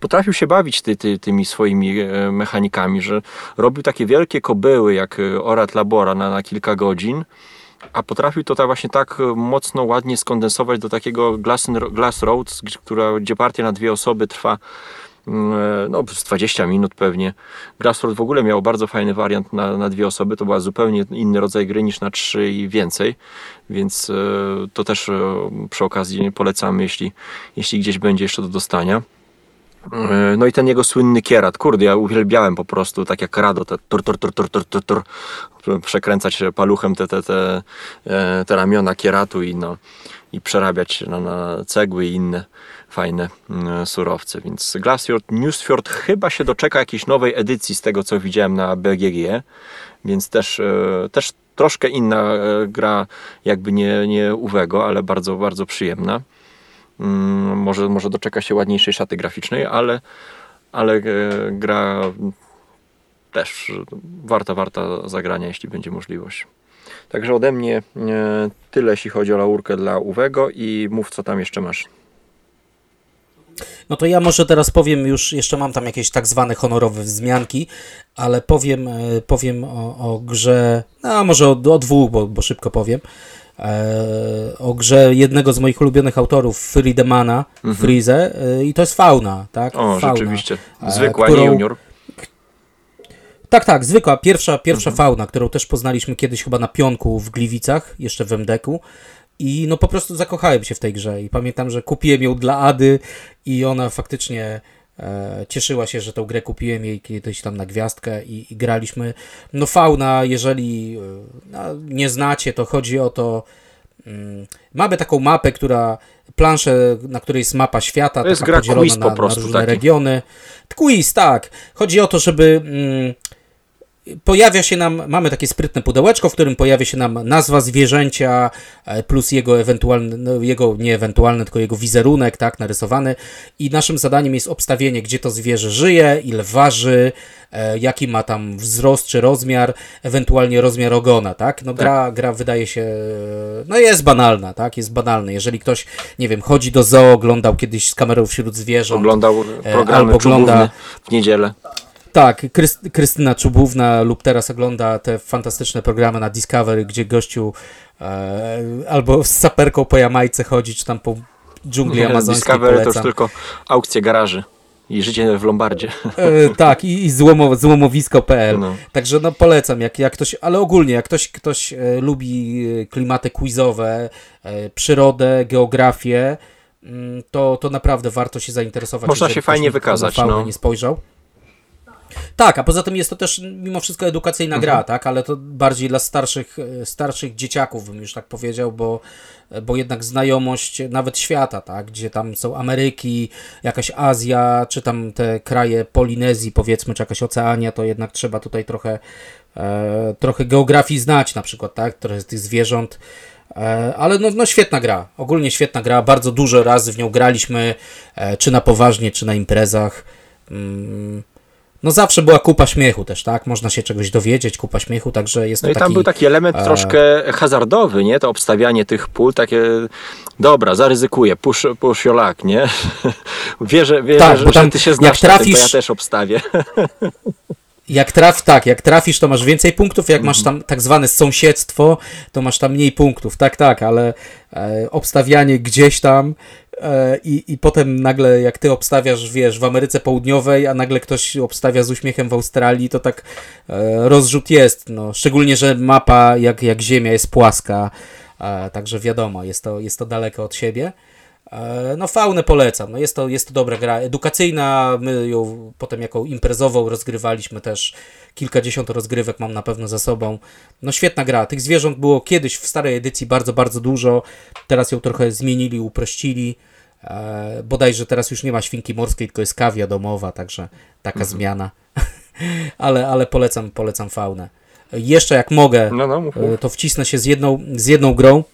potrafił się bawić ty, ty, tymi swoimi e, mechanikami, że robił takie wielkie kobyły jak e, Orat Labora na, na kilka godzin, a potrafił to tak właśnie tak e, mocno, ładnie skondensować do takiego Glass, glass Roads, która, gdzie partia na dwie osoby trwa mm, e, no, przez 20 minut pewnie. Glassroad w ogóle miał bardzo fajny wariant na, na dwie osoby, to była zupełnie inny rodzaj gry niż na trzy i więcej, więc e, to też przy okazji polecamy, jeśli, jeśli gdzieś będzie jeszcze do dostania. E, no i ten jego słynny kierat, kurde, ja uwielbiałem po prostu, tak jak Rado, te tur, tur, tur, tur, tur, tur, tur, przekręcać paluchem te, te, te, e, te ramiona kieratu i, no, i przerabiać na, na cegły i inne fajne mm, surowce. Więc Glassfjord Newsfjord chyba się doczeka jakiejś nowej edycji z tego, co widziałem na BGG, więc też, e, też troszkę inna gra, jakby nie, nie Uwego, ale bardzo, bardzo przyjemna. Mm, może, może doczeka się ładniejszej szaty graficznej, ale, ale e, gra też warta, warta zagrania, jeśli będzie możliwość. Także ode mnie e, tyle, jeśli chodzi o laurkę dla Uwego i mów, co tam jeszcze masz. No to ja może teraz powiem już, jeszcze mam tam jakieś tak zwane honorowe wzmianki, ale powiem, e, powiem o, o grze, no może o, o dwóch, bo, bo szybko powiem. E, o grze jednego z moich ulubionych autorów, Friedemana, mhm. Frize, e, i to jest Fauna, tak? O, fauna, rzeczywiście. E, zwykła, którą... nie junior. Tak, tak, zwykła, pierwsza, pierwsza mhm. fauna, którą też poznaliśmy kiedyś chyba na pionku w Gliwicach, jeszcze w MDK-u. I no po prostu zakochałem się w tej grze i pamiętam, że kupiłem ją dla Ady i ona faktycznie cieszyła się, że tę grę kupiłem jej kiedyś tam na gwiazdkę i, i graliśmy. No fauna, jeżeli e, no, nie znacie, to chodzi o to, mm, mamy taką mapę, która planszę, na której jest mapa świata, To jest gra podzielona quiz po na, prostu na różne taki. regiony. Quiz, tak. Chodzi o to, żeby mm, pojawia się nam, mamy takie sprytne pudełeczko, w którym pojawia się nam nazwa zwierzęcia e, plus jego ewentualny, no jego nie ewentualny, tylko jego wizerunek, tak, narysowany i naszym zadaniem jest obstawienie, gdzie to zwierzę żyje, ile waży, e, jaki ma tam wzrost czy rozmiar, ewentualnie rozmiar ogona, tak? No gra, gra wydaje się, e, no jest banalna, tak? Jest banalna. Jeżeli ktoś, nie wiem, chodzi do zoo, oglądał kiedyś z kamerą wśród zwierząt, Oglądał programy albo ogląda- w niedzielę. Tak, Kryst- Krystyna Czubówna lub teraz ogląda te fantastyczne programy na Discovery, gdzie gościu e, albo z saperką po Jamajce chodzi, czy tam po dżungli Nie, amazońskiej Discovery to już polecam. tylko aukcje garaży i życie w Lombardzie. E, tak, i, i złomo, złomowisko.pl. No. Także no polecam, jak, jak ktoś, ale ogólnie, jak ktoś, ktoś e, lubi e, klimaty quizowe, e, przyrodę, geografię, mm, to, to naprawdę warto się zainteresować. Można się fajnie wykazać, no. nie spojrzał. Tak, a poza tym jest to też mimo wszystko edukacyjna gra, tak, ale to bardziej dla starszych, e, starszych dzieciaków, bym już tak powiedział, bo, bo jednak znajomość nawet świata, tak, gdzie tam są Ameryki, jakaś Azja, czy tam te kraje Polinezji, powiedzmy, czy jakaś Oceania, to jednak trzeba tutaj trochę, e, trochę geografii znać, na przykład, tak, trochę tych zwierząt. E, Ale no, no świetna gra, ogólnie świetna gra, bardzo dużo razy w nią graliśmy, e, czy na poważnie, czy na imprezach. No zawsze była kupa śmiechu też, tak? Można się czegoś dowiedzieć, kupa śmiechu, także jest No to i tam taki... był taki element e, troszkę hazardowy, nie? To obstawianie tych pól, takie dobra, zaryzykuję, push, push your luck, nie? [laughs] wierzę, wierzę Tak, że, tam ty się jak znasz na tym, to trafisz- ja też obstawię. [laughs] Jak traf, tak, jak trafisz, to masz więcej punktów, jak Mhm. masz tam tak zwane sąsiedztwo, to masz tam mniej punktów. Tak, tak, ale e, obstawianie gdzieś tam i, i potem nagle jak ty obstawiasz, wiesz, w Ameryce Południowej, a nagle ktoś obstawia z uśmiechem w Australii, to tak e, rozrzut jest. No, szczególnie, że mapa jak, jak Ziemia jest płaska, e, także wiadomo, jest to, jest to daleko od siebie. E, No faunę polecam, no jest, to, jest to dobra gra, edukacyjna, my ją potem jako imprezową rozgrywaliśmy też, kilkadziesiąt rozgrywek mam na pewno za sobą, no świetna gra, tych zwierząt było kiedyś w starej edycji bardzo, bardzo dużo, teraz ją trochę zmienili, uprościli, e, bodajże teraz już nie ma świnki morskiej, tylko jest kawia domowa, także taka zmiana, [laughs] ale, ale polecam, polecam faunę. Jeszcze jak mogę, No, no, E, to wcisnę się z jedną, z jedną grą,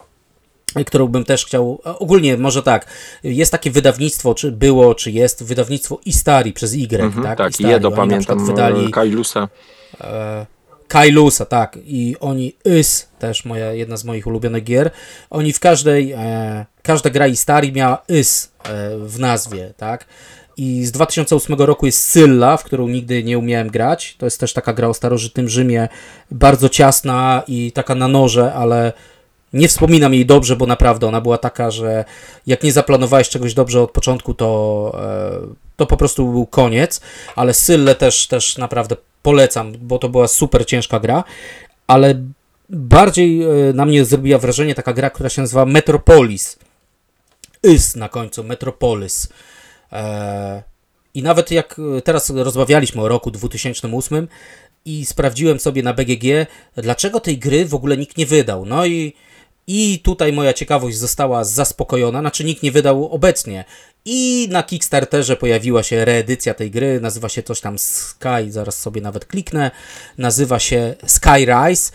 którą bym też chciał. Ogólnie, może tak, jest takie wydawnictwo, czy było, czy jest wydawnictwo Istari przez Y, Mhm, tak? tak, Istari. Jedo Oni pamiętam, wydali e, Kailusa. e, Kailusa, tak, i oni Ys, też moja, jedna z moich ulubionych gier, oni w każdej, e, każda gra Istari miała Ys e, w nazwie, tak, i z 2008 roku jest Sylla, w którą nigdy nie umiałem grać, to jest też taka gra o starożytnym Rzymie, bardzo ciasna i taka na noże, ale nie wspominam jej dobrze, bo naprawdę ona była taka, że jak nie zaplanowałeś czegoś dobrze od początku, to, e, to po prostu był koniec, ale Syllę też, też naprawdę polecam, bo to była super ciężka gra, ale bardziej e, na mnie zrobiła wrażenie taka gra, która się nazywa Metropolis. Ys na końcu, Metropolis. E, I nawet jak teraz rozmawialiśmy o roku 2008 i sprawdziłem sobie na BGG, dlaczego tej gry w ogóle nikt nie wydał. No i, i tutaj moja ciekawość została zaspokojona, znaczy nikt nie wydał obecnie. I na Kickstarterze pojawiła się reedycja tej gry, nazywa się coś tam Sky, zaraz sobie nawet kliknę, nazywa się Skyrise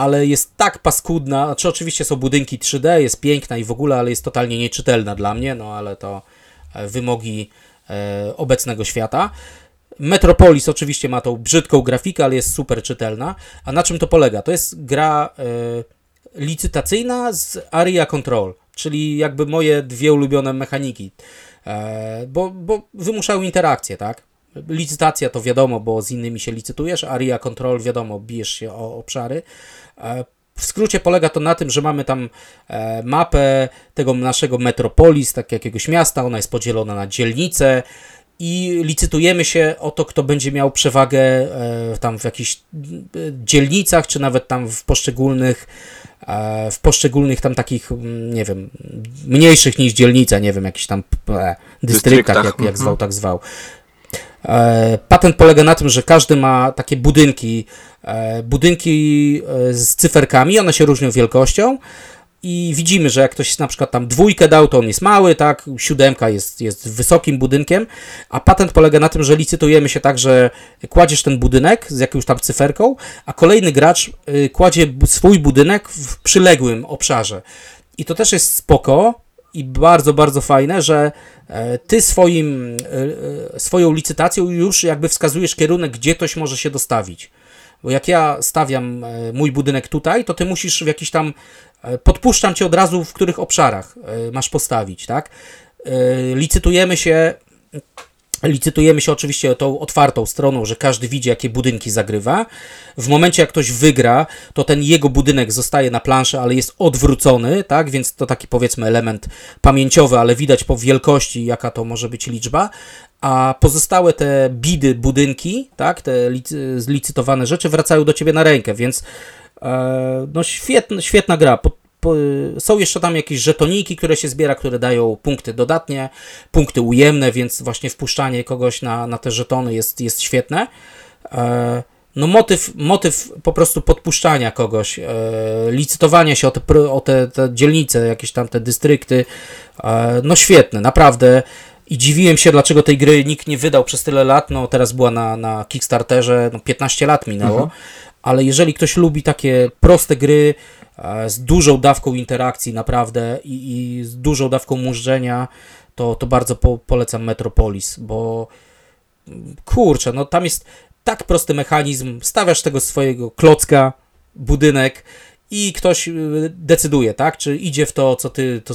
ale jest tak paskudna, znaczy oczywiście są budynki 3D, jest piękna i w ogóle, ale jest totalnie nieczytelna dla mnie, no ale to e, wymogi e, obecnego świata. Metropolis oczywiście ma tą brzydką grafikę, ale jest super czytelna. A na czym to polega? To jest gra e, licytacyjna z Area Control, czyli jakby moje dwie ulubione mechaniki, e, bo, bo wymuszają interakcję, tak? Licytacja to wiadomo, bo z innymi się licytujesz, Area Control wiadomo, bijesz się o obszary. E, w skrócie polega to na tym, że mamy tam e, mapę tego naszego metropolis, tak jakiegoś miasta, ona jest podzielona na dzielnice i licytujemy się o to, kto będzie miał przewagę tam w jakichś dzielnicach, czy nawet tam w poszczególnych w poszczególnych tam takich, mm, nie wiem, mniejszych niż dzielnica, nie wiem, jakichś tam e, dystryktach, jak, jak mhm. zwał, tak zwał. E, Patent polega na tym, że każdy ma takie budynki, e, budynki e, z cyferkami, one się różnią wielkością i widzimy, że jak ktoś na przykład tam dwójkę dał, to on jest mały, tak, siódemka jest, jest wysokim budynkiem, a patent polega na tym, że licytujemy się tak, że kładziesz ten budynek z jakąś tam cyferką, a kolejny gracz y, kładzie swój budynek w przyległym obszarze. I to też jest spoko i bardzo, bardzo fajne, że e, ty swoim, e, e, swoją licytacją już jakby wskazujesz kierunek, gdzie ktoś może się dostawić. Bo jak ja stawiam mój budynek tutaj, to ty musisz w jakiś tam. E, Podpuszczam cię od razu, w których obszarach e, masz postawić, tak? E, Licytujemy się. Licytujemy się oczywiście tą otwartą stroną, że każdy widzi, jakie budynki zagrywa. W momencie, jak ktoś wygra, to ten jego budynek zostaje na planszy, ale jest odwrócony, tak? Więc to taki powiedzmy element pamięciowy, ale widać po wielkości, jaka to może być liczba. A pozostałe te bidy, budynki, tak? Te licy- zlicytowane rzeczy wracają do ciebie na rękę, więc no świetna, świetna gra. Po, po, są jeszcze tam jakieś żetoniki, które się zbiera, które dają punkty dodatnie, punkty ujemne, więc właśnie wpuszczanie kogoś na, na te żetony jest, jest świetne. E, no motyw, motyw po prostu podpuszczania kogoś, e, licytowania się o te, o te, te dzielnice, jakieś tam te dystrykty, e, no świetne, naprawdę. I dziwiłem się, dlaczego tej gry nikt nie wydał przez tyle lat. No teraz była na, na Kickstarterze, no 15 lat minęło. Ale jeżeli ktoś lubi takie proste gry e, z dużą dawką interakcji naprawdę i, i z dużą dawką mużdżenia, to, to bardzo po, polecam Metropolis, bo kurczę, no tam jest tak prosty mechanizm. Stawiasz tego swojego klocka, budynek i ktoś y, decyduje, tak? Czy idzie w to, co ty, to,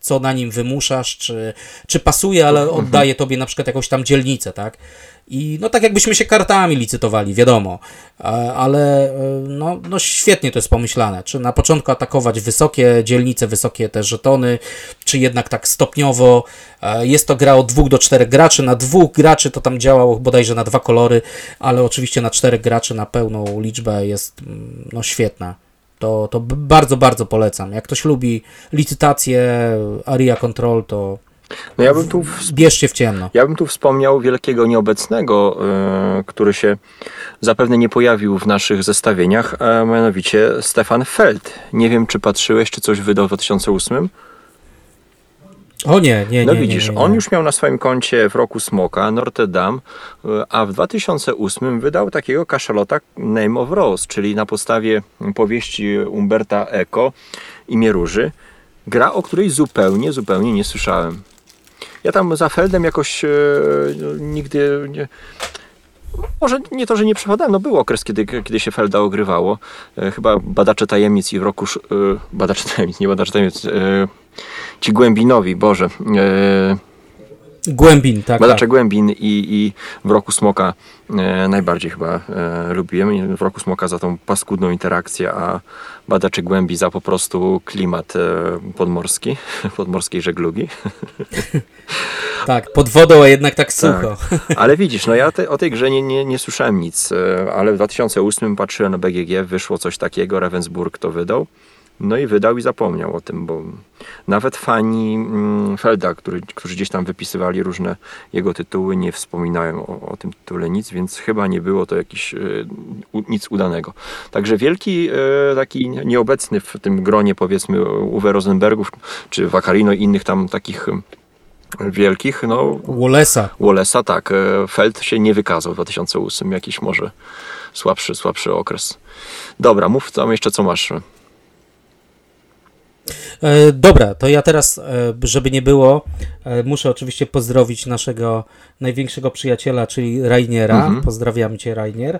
co na nim wymuszasz, czy, czy pasuje, ale oddaje tobie na przykład jakąś tam dzielnicę, tak? I no tak jakbyśmy się kartami licytowali, wiadomo, E, ale e, no, no świetnie to jest pomyślane. Czy na początku atakować wysokie dzielnice, wysokie te żetony, czy jednak tak stopniowo. E, Jest to gra od dwóch do czterech graczy. Na dwóch graczy to tam działało bodajże na dwa kolory, ale oczywiście na czterech graczy na pełną liczbę jest mm, no świetna. To, to bardzo, bardzo polecam. Jak ktoś lubi licytację, area control, to No ja bym tu w bierzcie w ciemno. Ja bym tu wspomniał wielkiego nieobecnego, e, który się zapewne nie pojawił w naszych zestawieniach, a mianowicie Stefan Feld. Nie wiem, czy patrzyłeś, czy coś wydał w 2008. O nie, nie, nie. No nie, widzisz, nie, nie. on już miał na swoim koncie w roku Smoka, Notre Dame, e, a w 2008 wydał takiego kaszalota Name of Rose, czyli na podstawie powieści Umberta Eco Imię Róży. Gra, o której zupełnie, zupełnie nie słyszałem. Ja tam za Feldem jakoś e, no, nigdy nie, może nie to, że nie przepadałem, no był okres, kiedy, kiedy się Felda ogrywało. E, chyba Badacze Tajemnic i w roku... E, badacze Tajemnic, nie Badacze Tajemnic. E, ci Głębinowi, Boże. E, Głębin, tak. Badacze tak. Głębin i, i w roku Smoka e, najbardziej chyba e, lubiłem. W roku Smoka za tą paskudną interakcję, a Badacze Głębi za po prostu klimat e, podmorski, [laughs] podmorskiej żeglugi. [laughs] Tak, pod wodą, a jednak tak sucho. [laughs] Ale widzisz, no ja te, o tej grze nie, nie, nie słyszałem nic, e, ale w 2008 patrzyłem na BGG, wyszło coś takiego, Ravensburg to wydał. No i wydał i zapomniał o tym, bo nawet fani mm, Felda, który, którzy gdzieś tam wypisywali różne jego tytuły, nie wspominają o, o tym tytule nic, więc chyba nie było to jakiś e, nic udanego. Także wielki, e, taki nieobecny w tym gronie powiedzmy Uwe Rosenbergów, czy Wakarino i innych tam takich wielkich, no Wallace'a. Wallace'a, tak. e, Feld się nie wykazał w 2008, jakiś może słabszy, słabszy okres. Dobra, mów tam jeszcze co masz. E, dobra, to ja teraz, e, żeby nie było, e, muszę oczywiście pozdrowić naszego największego przyjaciela, czyli Rainiera. Mhm. Pozdrawiam cię, Rainier.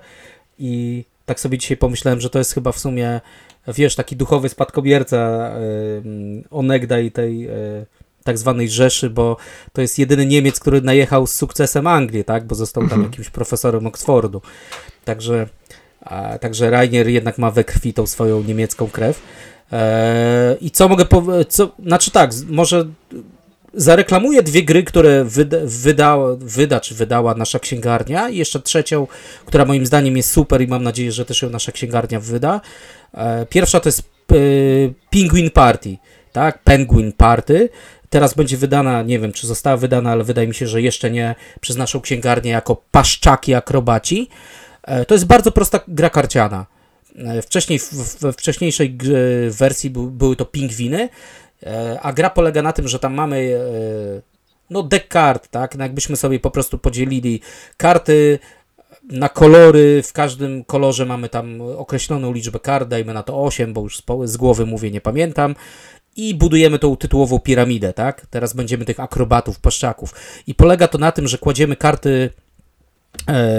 I tak sobie dzisiaj pomyślałem, że to jest chyba w sumie, wiesz, taki duchowy spadkobierca onegdaj tej tak zwanej Rzeszy, bo to jest jedyny Niemiec, który najechał z sukcesem Anglię, tak? Bo został tam Mhm. jakimś profesorem Oxfordu. Także, a, także Rainier jednak ma we krwi tą swoją niemiecką krew. Eee, I co mogę powiedzieć? Znaczy tak, może zareklamuję dwie gry, które wyda, wyda, czy wydała nasza księgarnia i jeszcze trzecią, która moim zdaniem jest super i mam nadzieję, że też ją nasza księgarnia wyda. Eee, pierwsza to jest e, Penguin Party, tak? Penguin Party. Teraz będzie wydana, nie wiem czy została wydana, ale wydaje mi się, że jeszcze nie przez naszą księgarnię jako Paszczaki Akrobaci. E, To jest bardzo prosta gra karciana. E, Wcześniej, wcześniejszej wersji był, były to pingwiny, e, a gra polega na tym, że tam mamy e, no deck kart, tak? No jakbyśmy sobie po prostu podzielili karty na kolory, w każdym kolorze mamy tam określoną liczbę kart, dajmy na to 8, bo już z, głowy mówię, nie pamiętam. I budujemy tą tytułową piramidę, tak? Teraz będziemy tych akrobatów, paszczaków. I polega to na tym, że kładziemy karty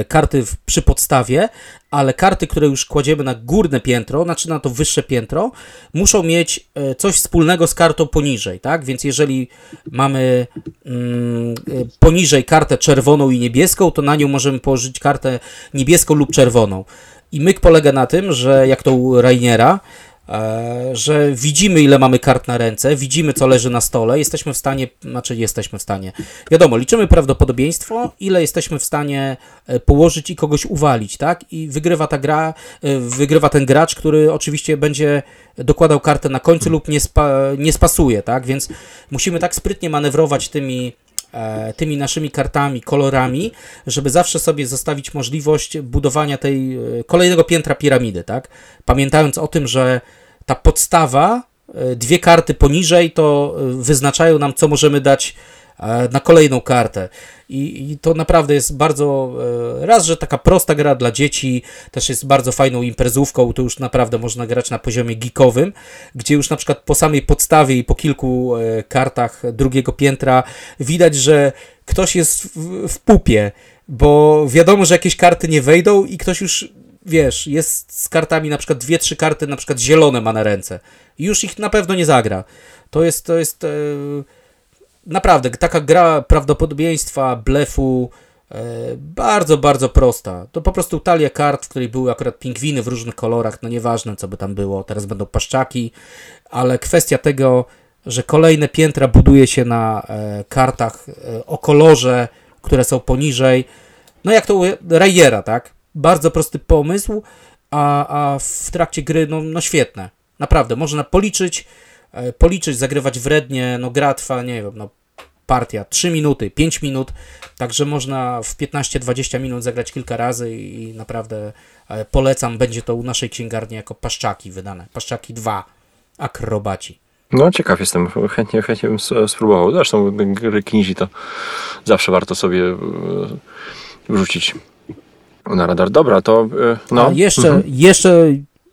karty w, przy podstawie, ale karty, które już kładziemy na górne piętro, znaczy na to wyższe piętro, muszą mieć e, coś wspólnego z kartą poniżej, tak? Więc jeżeli mamy mm, e, poniżej kartę czerwoną i niebieską, to na nią możemy położyć kartę niebieską lub czerwoną. I myk polega na tym, że jak to u Rainiera, e, że widzimy ile mamy kart na ręce, widzimy co leży na stole, jesteśmy w stanie, znaczy jesteśmy w stanie, wiadomo, liczymy prawdopodobieństwo, ile jesteśmy w stanie e, położyć i kogoś uwalić, tak? I wygrywa ta gra, e, wygrywa ten gracz, który oczywiście będzie dokładał kartę na końcu lub nie, spa, nie spasuje, tak? Więc musimy tak sprytnie manewrować tymi e, tymi naszymi kartami, kolorami, żeby zawsze sobie zostawić możliwość budowania tej e, kolejnego piętra piramidy, tak? Pamiętając o tym, że ta podstawa, e, dwie karty poniżej, to e, wyznaczają nam, co możemy dać e, na kolejną kartę. I, I to naprawdę jest bardzo, e, raz, że taka prosta gra dla dzieci, też jest bardzo fajną imprezówką, to już naprawdę można grać na poziomie geekowym, gdzie już na przykład po samej podstawie i po kilku e, kartach drugiego piętra widać, że ktoś jest w, w pupie, bo wiadomo, że jakieś karty nie wejdą i ktoś już, wiesz, jest z kartami, na przykład dwie, trzy karty, na przykład zielone ma na ręce i już ich na pewno nie zagra. To jest, to jest e, naprawdę taka gra prawdopodobieństwa, blefu, e, bardzo, bardzo prosta. To po prostu talia kart, w której były akurat pingwiny w różnych kolorach, no nieważne co by tam było, teraz będą paszczaki, ale kwestia tego, że kolejne piętra buduje się na e, kartach e, o kolorze, które są poniżej, no jak to u Rayera, tak? Bardzo prosty pomysł, a, a w trakcie gry, no, no świetne. Naprawdę, można policzyć, policzyć, zagrywać wrednie, no gra trwa, nie wiem, no partia 3 minuty, 5 minut, także można w 15-20 minut zagrać kilka razy i naprawdę e, polecam, będzie to u naszej księgarni jako paszczaki wydane. Paszczaki 2, akrobaci. No ciekaw jestem, chętnie, chętnie bym s- spróbował. Zresztą gry Kinzi to zawsze warto sobie e, wrzucić na radar. Dobra, to e, no. A jeszcze, jeszcze,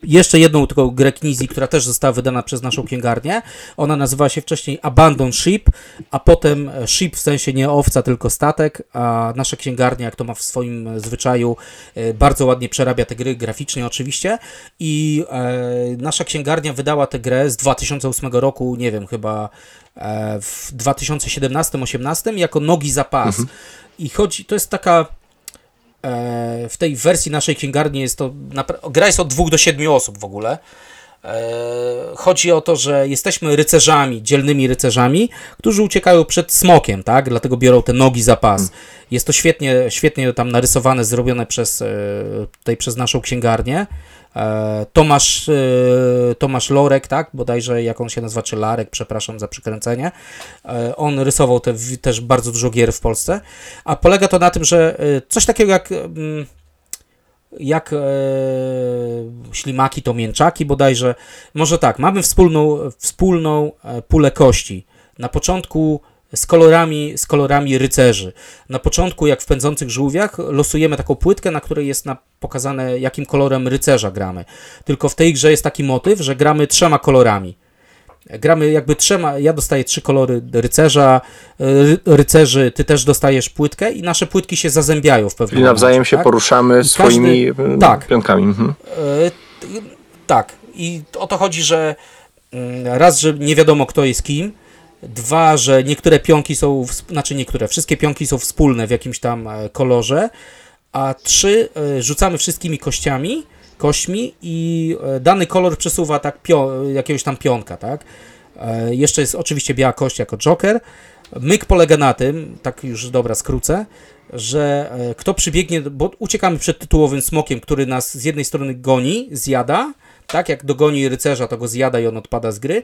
jeszcze jedną tylko grę Knizji, która też została wydana przez naszą księgarnię. Ona nazywała się wcześniej Abandon Ship, a potem Ship w sensie nie owca, tylko statek, a nasza księgarnia, jak to ma w swoim zwyczaju, e, bardzo ładnie przerabia te gry, graficznie oczywiście i e, nasza księgarnia wydała tę grę z 2008 roku, nie wiem, chyba e, w 2017-18 jako Nogi za pas. I chodzi, to jest taka E, w tej wersji naszej księgarni jest to. Gra jest od dwóch do siedmiu osób w ogóle. E, Chodzi o to, że jesteśmy rycerzami, dzielnymi rycerzami, którzy uciekają przed smokiem, tak? Dlatego biorą te nogi za pas. Jest to świetnie, świetnie tam narysowane, zrobione przez, e, tutaj przez naszą księgarnię. E, Tomasz, e, Tomasz Lorek, tak? Bodajże jak on się nazywa, czy Larek, przepraszam za przykręcenie. E, On rysował te, też bardzo dużo gier w Polsce. A polega to na tym, że coś takiego jak. mm, Jak e, ślimaki to mięczaki bodajże. Może tak, mamy wspólną, wspólną pulę kości. Na początku z kolorami, z kolorami rycerzy. Na początku, jak w pędzących żółwiach, losujemy taką płytkę, na której jest na, pokazane, jakim kolorem rycerza gramy. Tylko w tej grze jest taki motyw, że gramy trzema kolorami. Gramy jakby trzema, ja dostaję trzy kolory rycerza, ry, rycerzy, ty też dostajesz płytkę i nasze płytki się zazębiają w pewnym Czyli nawzajem momencie, się tak? poruszamy swoimi tak. pionkami. Mhm. T- tak. I o to chodzi, że mm, raz, że nie wiadomo kto jest kim, dwa, że niektóre pionki są, znaczy niektóre, wszystkie pionki są wspólne w jakimś tam e, kolorze, a trzy, e, rzucamy wszystkimi kościami, kośćmi i e, dany kolor przesuwa tak pio, jakiegoś tam pionka, tak? Jeszcze jest oczywiście biała kość jako joker. Myk polega na tym, tak już dobra skrócę, że kto przybiegnie, bo uciekamy przed tytułowym smokiem, który nas z jednej strony goni, zjada, tak jak dogoni rycerza, to go zjada i on odpada z gry,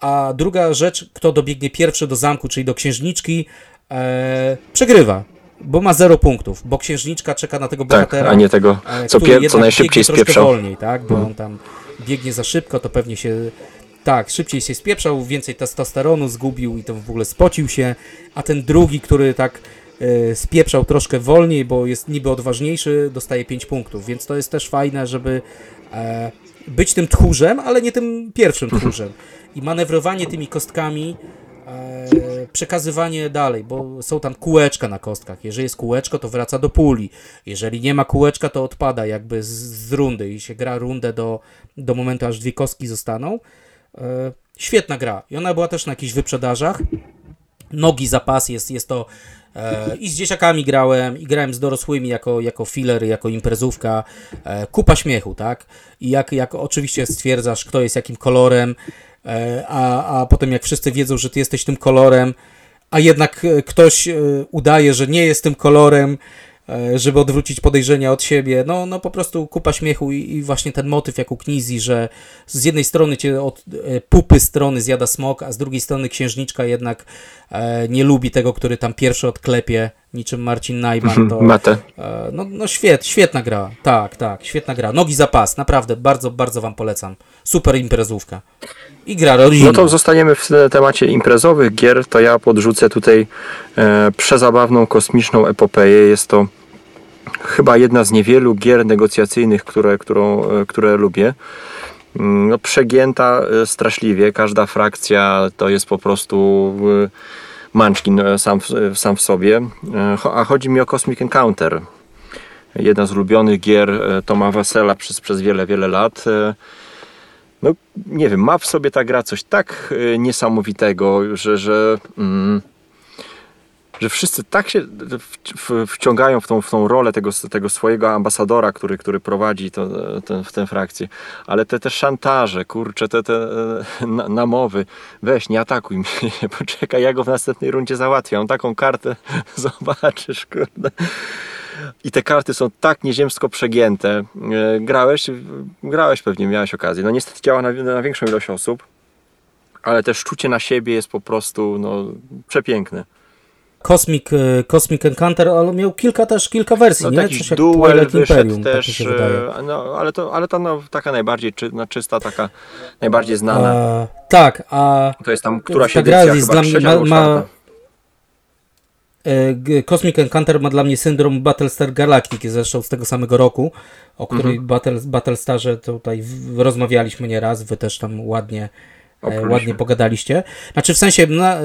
a druga rzecz, kto dobiegnie pierwszy do zamku, czyli do księżniczki, e, przegrywa. bo ma zero punktów, bo księżniczka czeka na tego Tak, bohatera. a nie tego, e, co, który pie, co najszybciej spieprzał. wolniej, tak, bo on tam biegnie za szybko, to pewnie się tak, szybciej się spieprzał, więcej testosteronu zgubił i to w ogóle spocił się, a ten drugi, który tak e, spieprzał troszkę wolniej, bo jest niby odważniejszy, dostaje 5 punktów, więc to jest też fajne, żeby e, być tym tchórzem, ale nie tym pierwszym tchórzem. I manewrowanie tymi kostkami, e, przekazywanie dalej, bo są tam kółeczka na kostkach. Jeżeli jest kółeczko, to wraca do puli. Jeżeli nie ma kółeczka, to odpada jakby z, z rundy i się gra rundę do, do momentu, aż dwie kostki zostaną. E, świetna gra. I ona była też na jakichś wyprzedażach. Nogi zapas jest, jest to i z dzieciakami grałem, i grałem z dorosłymi jako, jako filler, jako imprezówka. E, kupa śmiechu, tak? I jak, jak oczywiście stwierdzasz, kto jest jakim kolorem, e, a, a potem jak wszyscy wiedzą, że ty jesteś tym kolorem, a jednak e, ktoś e, udaje, że nie jest tym kolorem, e, żeby odwrócić podejrzenia od siebie. No, no po prostu kupa śmiechu i, i właśnie ten motyw jak u Knizi, że z jednej strony cię od e, pupy strony zjada smok, a z drugiej strony księżniczka jednak e, nie lubi tego, który tam pierwszy odklepie, niczym Marcin Najman. To, Matę. e, no, no świet, świetna gra. Tak, tak, świetna gra. Nogi za pas, naprawdę, bardzo, bardzo wam polecam. Super imprezówka. I gra rodzinna. No to zostaniemy w temacie imprezowych gier, to ja podrzucę tutaj e, przezabawną kosmiczną epopeję. Jest to chyba jedna z niewielu gier negocjacyjnych, które, którą, e, które lubię. Mm, No, przegięta e, straszliwie, każda frakcja to jest po prostu e, munchkin e, sam, sam w sobie. A chodzi mi o Cosmic Encounter. Jedna z ulubionych gier Toma Wesela przez, przez wiele, wiele lat. No nie wiem, ma w sobie ta gra coś tak niesamowitego, że, że, mm, że wszyscy tak się wciągają w tą, w tą rolę tego, tego swojego ambasadora, który, który prowadzi to, ten, w tę frakcję. Ale te, te szantaże, kurcze, te, te e, na- namowy, weź, nie atakuj mnie, [laughs] poczekaj, ja go w następnej rundzie załatwię. On taką kartę [laughs] zobaczysz, kurde. I te karty są tak nieziemsko przegięte. E, Grałeś, grałeś pewnie, miałeś okazję. No niestety działa na, na większą ilość osób, ale też czucie na siebie jest po prostu no, przepiękne. Cosmic, e, Cosmic Encounter, ale miał kilka też, kilka wersji, No nie? Coś jak duel Twilight Imperium, tak też, się e, no, ale to, ale to no, taka najbardziej czy, no, czysta, taka najbardziej znana. A, tak, a To jest tam któraś ta gra edycja, jest chyba dla mnie, ma, ma e, Cosmic Encounter ma dla mnie syndrom Battlestar Galactic, zresztą z tego samego roku, o której Mhm. Battle, Battlestarze tutaj rozmawialiśmy nieraz, wy też tam ładnie, ładnie pogadaliście. Znaczy w sensie, na,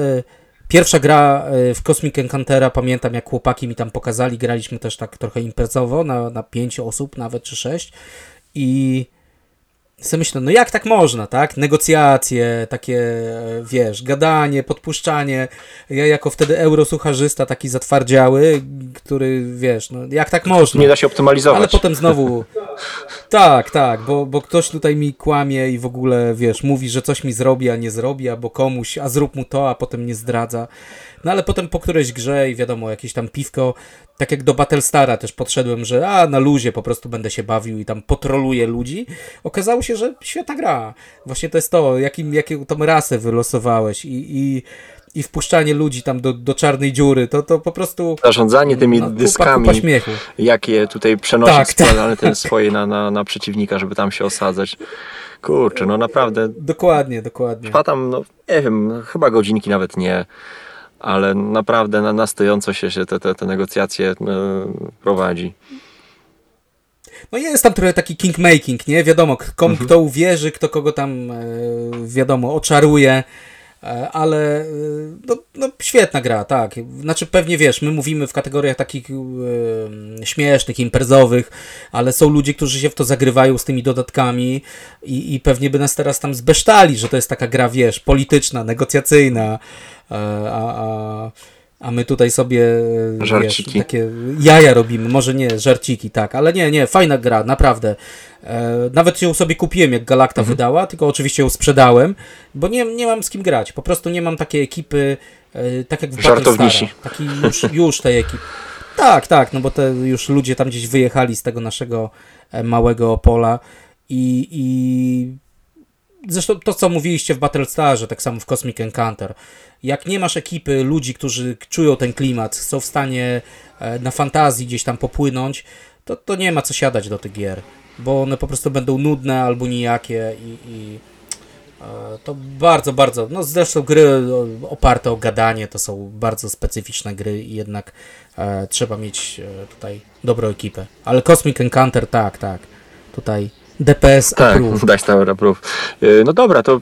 pierwsza gra e, w Cosmic Encountera, pamiętam jak chłopaki mi tam pokazali, graliśmy też tak trochę imprezowo, na, na pięć osób nawet, czy sześć. I sobie myślę, no jak tak można, tak? Negocjacje, takie, wiesz, gadanie, podpuszczanie. Ja jako wtedy eurosucharzysta taki zatwardziały, który, wiesz, no jak tak można? Nie da się optymalizować. Ale potem znowu. Tak, tak, bo, bo ktoś tutaj mi kłamie i w ogóle, wiesz, mówi, że coś mi zrobi, a nie zrobi, albo komuś, a zrób mu to, a potem nie zdradza. No ale potem po którejś grze i wiadomo, jakieś tam piwko, tak jak do Battlestara też podszedłem, że a na luzie po prostu będę się bawił i tam potroluję ludzi. Okazało się, że świetna gra. Właśnie to jest to, jakim, jaką tą rasę wylosowałeś i, i, i wpuszczanie ludzi tam do, do czarnej dziury, to, to po prostu Zarządzanie tymi no, kupa, dyskami, kupa śmiechu. jakie tutaj przenosić tak, tak. ten swoje na, na, na przeciwnika, żeby tam się osadzać. Kurczę, no naprawdę Dokładnie, dokładnie. trwa tam, no nie wiem, chyba godzinki nawet nie, ale naprawdę na, na stojąco się, się te, te, te negocjacje e, prowadzi. No jest tam trochę taki kingmaking, nie? Wiadomo, komu kto uwierzy, kto kogo tam, e, wiadomo, oczaruje, e, ale no, no świetna gra, tak. Znaczy pewnie wiesz, my mówimy w kategoriach takich e, śmiesznych, imprezowych, ale są ludzie, którzy się w to zagrywają z tymi dodatkami i, i pewnie by nas teraz tam zbesztali, że to jest taka gra, wiesz, polityczna, negocjacyjna, a, a, a my tutaj sobie e, wiesz, Żarciki. takie jaja robimy, może nie żarciki, tak, ale nie, nie, fajna gra, naprawdę. E, nawet ją sobie kupiłem, jak Galacta Mhm. wydała, tylko oczywiście ją sprzedałem, bo nie, nie mam z kim grać, po prostu nie mam takiej ekipy, e, tak jak w Żartownici. Taki już, już tej ekipy. Tak, tak, no bo te już ludzie tam gdzieś wyjechali z tego naszego e, małego Opola i, i zresztą to, co mówiliście w Battlestarze, tak samo w Cosmic Encounter. Jak nie masz ekipy ludzi, którzy czują ten klimat, są w stanie e, na fantazji gdzieś tam popłynąć, to, to nie ma co siadać do tych gier, bo one po prostu będą nudne albo nijakie i, i e, to bardzo, bardzo, no zresztą gry oparte o gadanie to są bardzo specyficzne gry i jednak e, trzeba mieć e, tutaj dobrą ekipę. Ale Cosmic Encounter tak, tak, tutaj DPS Tak, approve. dać Tower Approve. Y, No dobra, to e,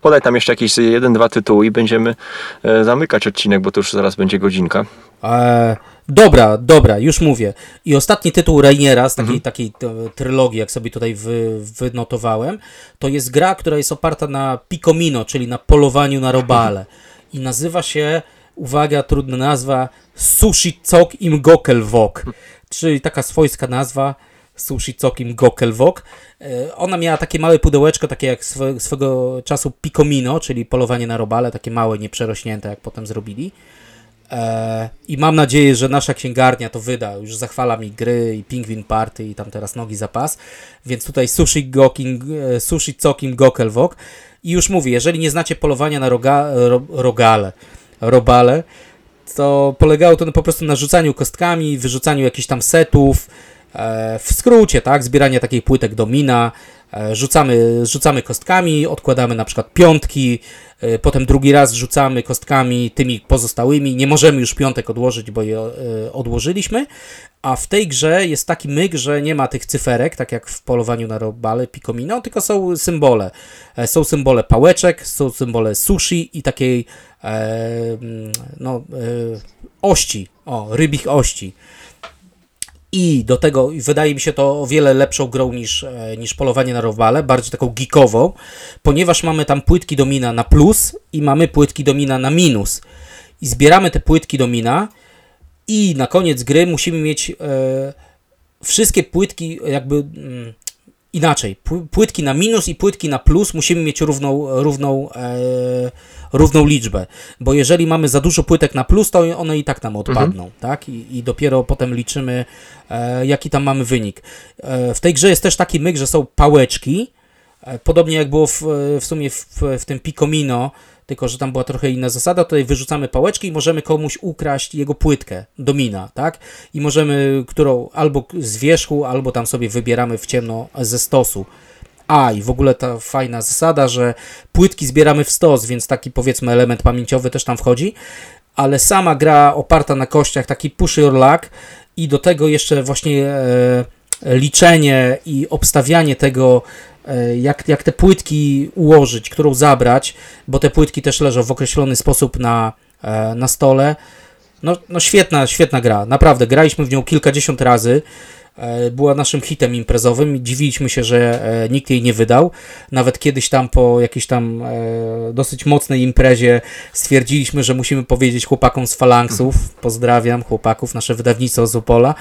podaj tam jeszcze jakieś jeden, dwa tytuły i będziemy e, zamykać odcinek, bo to już zaraz będzie godzinka. E, dobra, dobra, już mówię. I ostatni tytuł Rainiera z takiej, takiej e, trylogii, jak sobie tutaj wy, wynotowałem, to jest gra, która jest oparta na Picomino, czyli na polowaniu na robale. I nazywa się, uwaga, trudna nazwa, Sushi Cok im Gokelwok. Czyli taka swojska nazwa. Sushi Cokim Gokelwok. E, Ona miała takie małe pudełeczko, takie jak swe, swego czasu Picomino, czyli polowanie na robale, takie małe, nieprzerośnięte, jak potem zrobili. E, I mam nadzieję, że nasza księgarnia to wyda. Już zachwala mi gry i Pingwin Party i tam teraz nogi zapas. Więc tutaj Sushi, Goking, e, sushi Cokim Gokelwok. I już mówię, jeżeli nie znacie polowania na roga, ro, rogale, robale, to polegało to po prostu na rzucaniu kostkami, wyrzucaniu jakichś tam setów, w skrócie, tak, zbieranie takich płytek domina, e, rzucamy, rzucamy kostkami, odkładamy na przykład piątki, e, potem drugi raz rzucamy kostkami tymi pozostałymi, nie możemy już piątek odłożyć, bo je e, odłożyliśmy, a w tej grze jest taki myk, że nie ma tych cyferek, tak jak w polowaniu na robale Picomino, tylko są symbole. E, Są symbole pałeczek, są symbole sushi i takiej e, mm, no, e, ości, o, rybich ości. I do tego wydaje mi się to o wiele lepszą grą niż, e, niż polowanie na robale, bardziej taką geekową, ponieważ mamy tam płytki domina na plus i mamy płytki domina na minus. I zbieramy te płytki domina i na koniec gry musimy mieć e, wszystkie płytki jakby mm, inaczej. Pły- Płytki na minus i płytki na plus musimy mieć równą, równą, e, równą liczbę, bo jeżeli mamy za dużo płytek na plus, to one i tak nam odpadną, tak? I, I dopiero potem liczymy, e, jaki tam mamy wynik. E, w tej grze jest też taki myk, że są pałeczki, e, podobnie jak było w, w sumie w, w tym Picomino, tylko że tam była trochę inna zasada, tutaj wyrzucamy pałeczki i możemy komuś ukraść jego płytkę, domina, tak? I możemy, którą albo z wierzchu, albo tam sobie wybieramy w ciemno ze stosu. A, i w ogóle ta fajna zasada, że płytki zbieramy w stos, więc taki powiedzmy element pamięciowy też tam wchodzi, ale sama gra oparta na kościach, taki push your luck i do tego jeszcze właśnie e, liczenie i obstawianie tego, jak, jak te płytki ułożyć, którą zabrać, bo te płytki też leżą w określony sposób na, e, na stole. No, no świetna, świetna gra, naprawdę. Graliśmy w nią kilkadziesiąt razy. E, Była naszym hitem imprezowym i dziwiliśmy się, że e, nikt jej nie wydał. Nawet kiedyś tam po jakiejś tam e, dosyć mocnej imprezie stwierdziliśmy, że musimy powiedzieć chłopakom z Falanksów, pozdrawiam chłopaków, nasze wydawnictwo z Opola,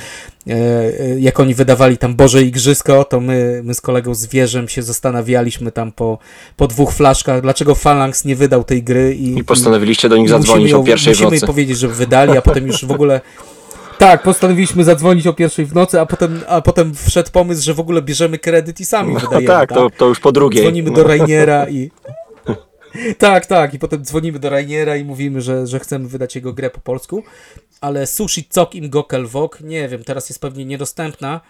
jak oni wydawali tam Boże Igrzysko, to my, my z kolegą Zwierzem się zastanawialiśmy tam po, po dwóch flaszkach, dlaczego Phalanx nie wydał tej gry i, I postanowiliście do nich musimy zadzwonić ją- o pierwszej w Musimy nocy. im powiedzieć, żeby wydali, a potem już w ogóle... [laughs] Tak, postanowiliśmy zadzwonić o pierwszej w nocy, a potem, a potem wszedł pomysł, że w ogóle bierzemy kredyt i sami No wydajemy. tak, to, to już po drugiej. Dzwonimy do Rainiera i... [laughs] Tak, tak, i potem dzwonimy do Rainiera i mówimy, że, że chcemy wydać jego grę po polsku, ale Sushi Cok im Gokelwok, nie wiem, teraz jest pewnie niedostępna,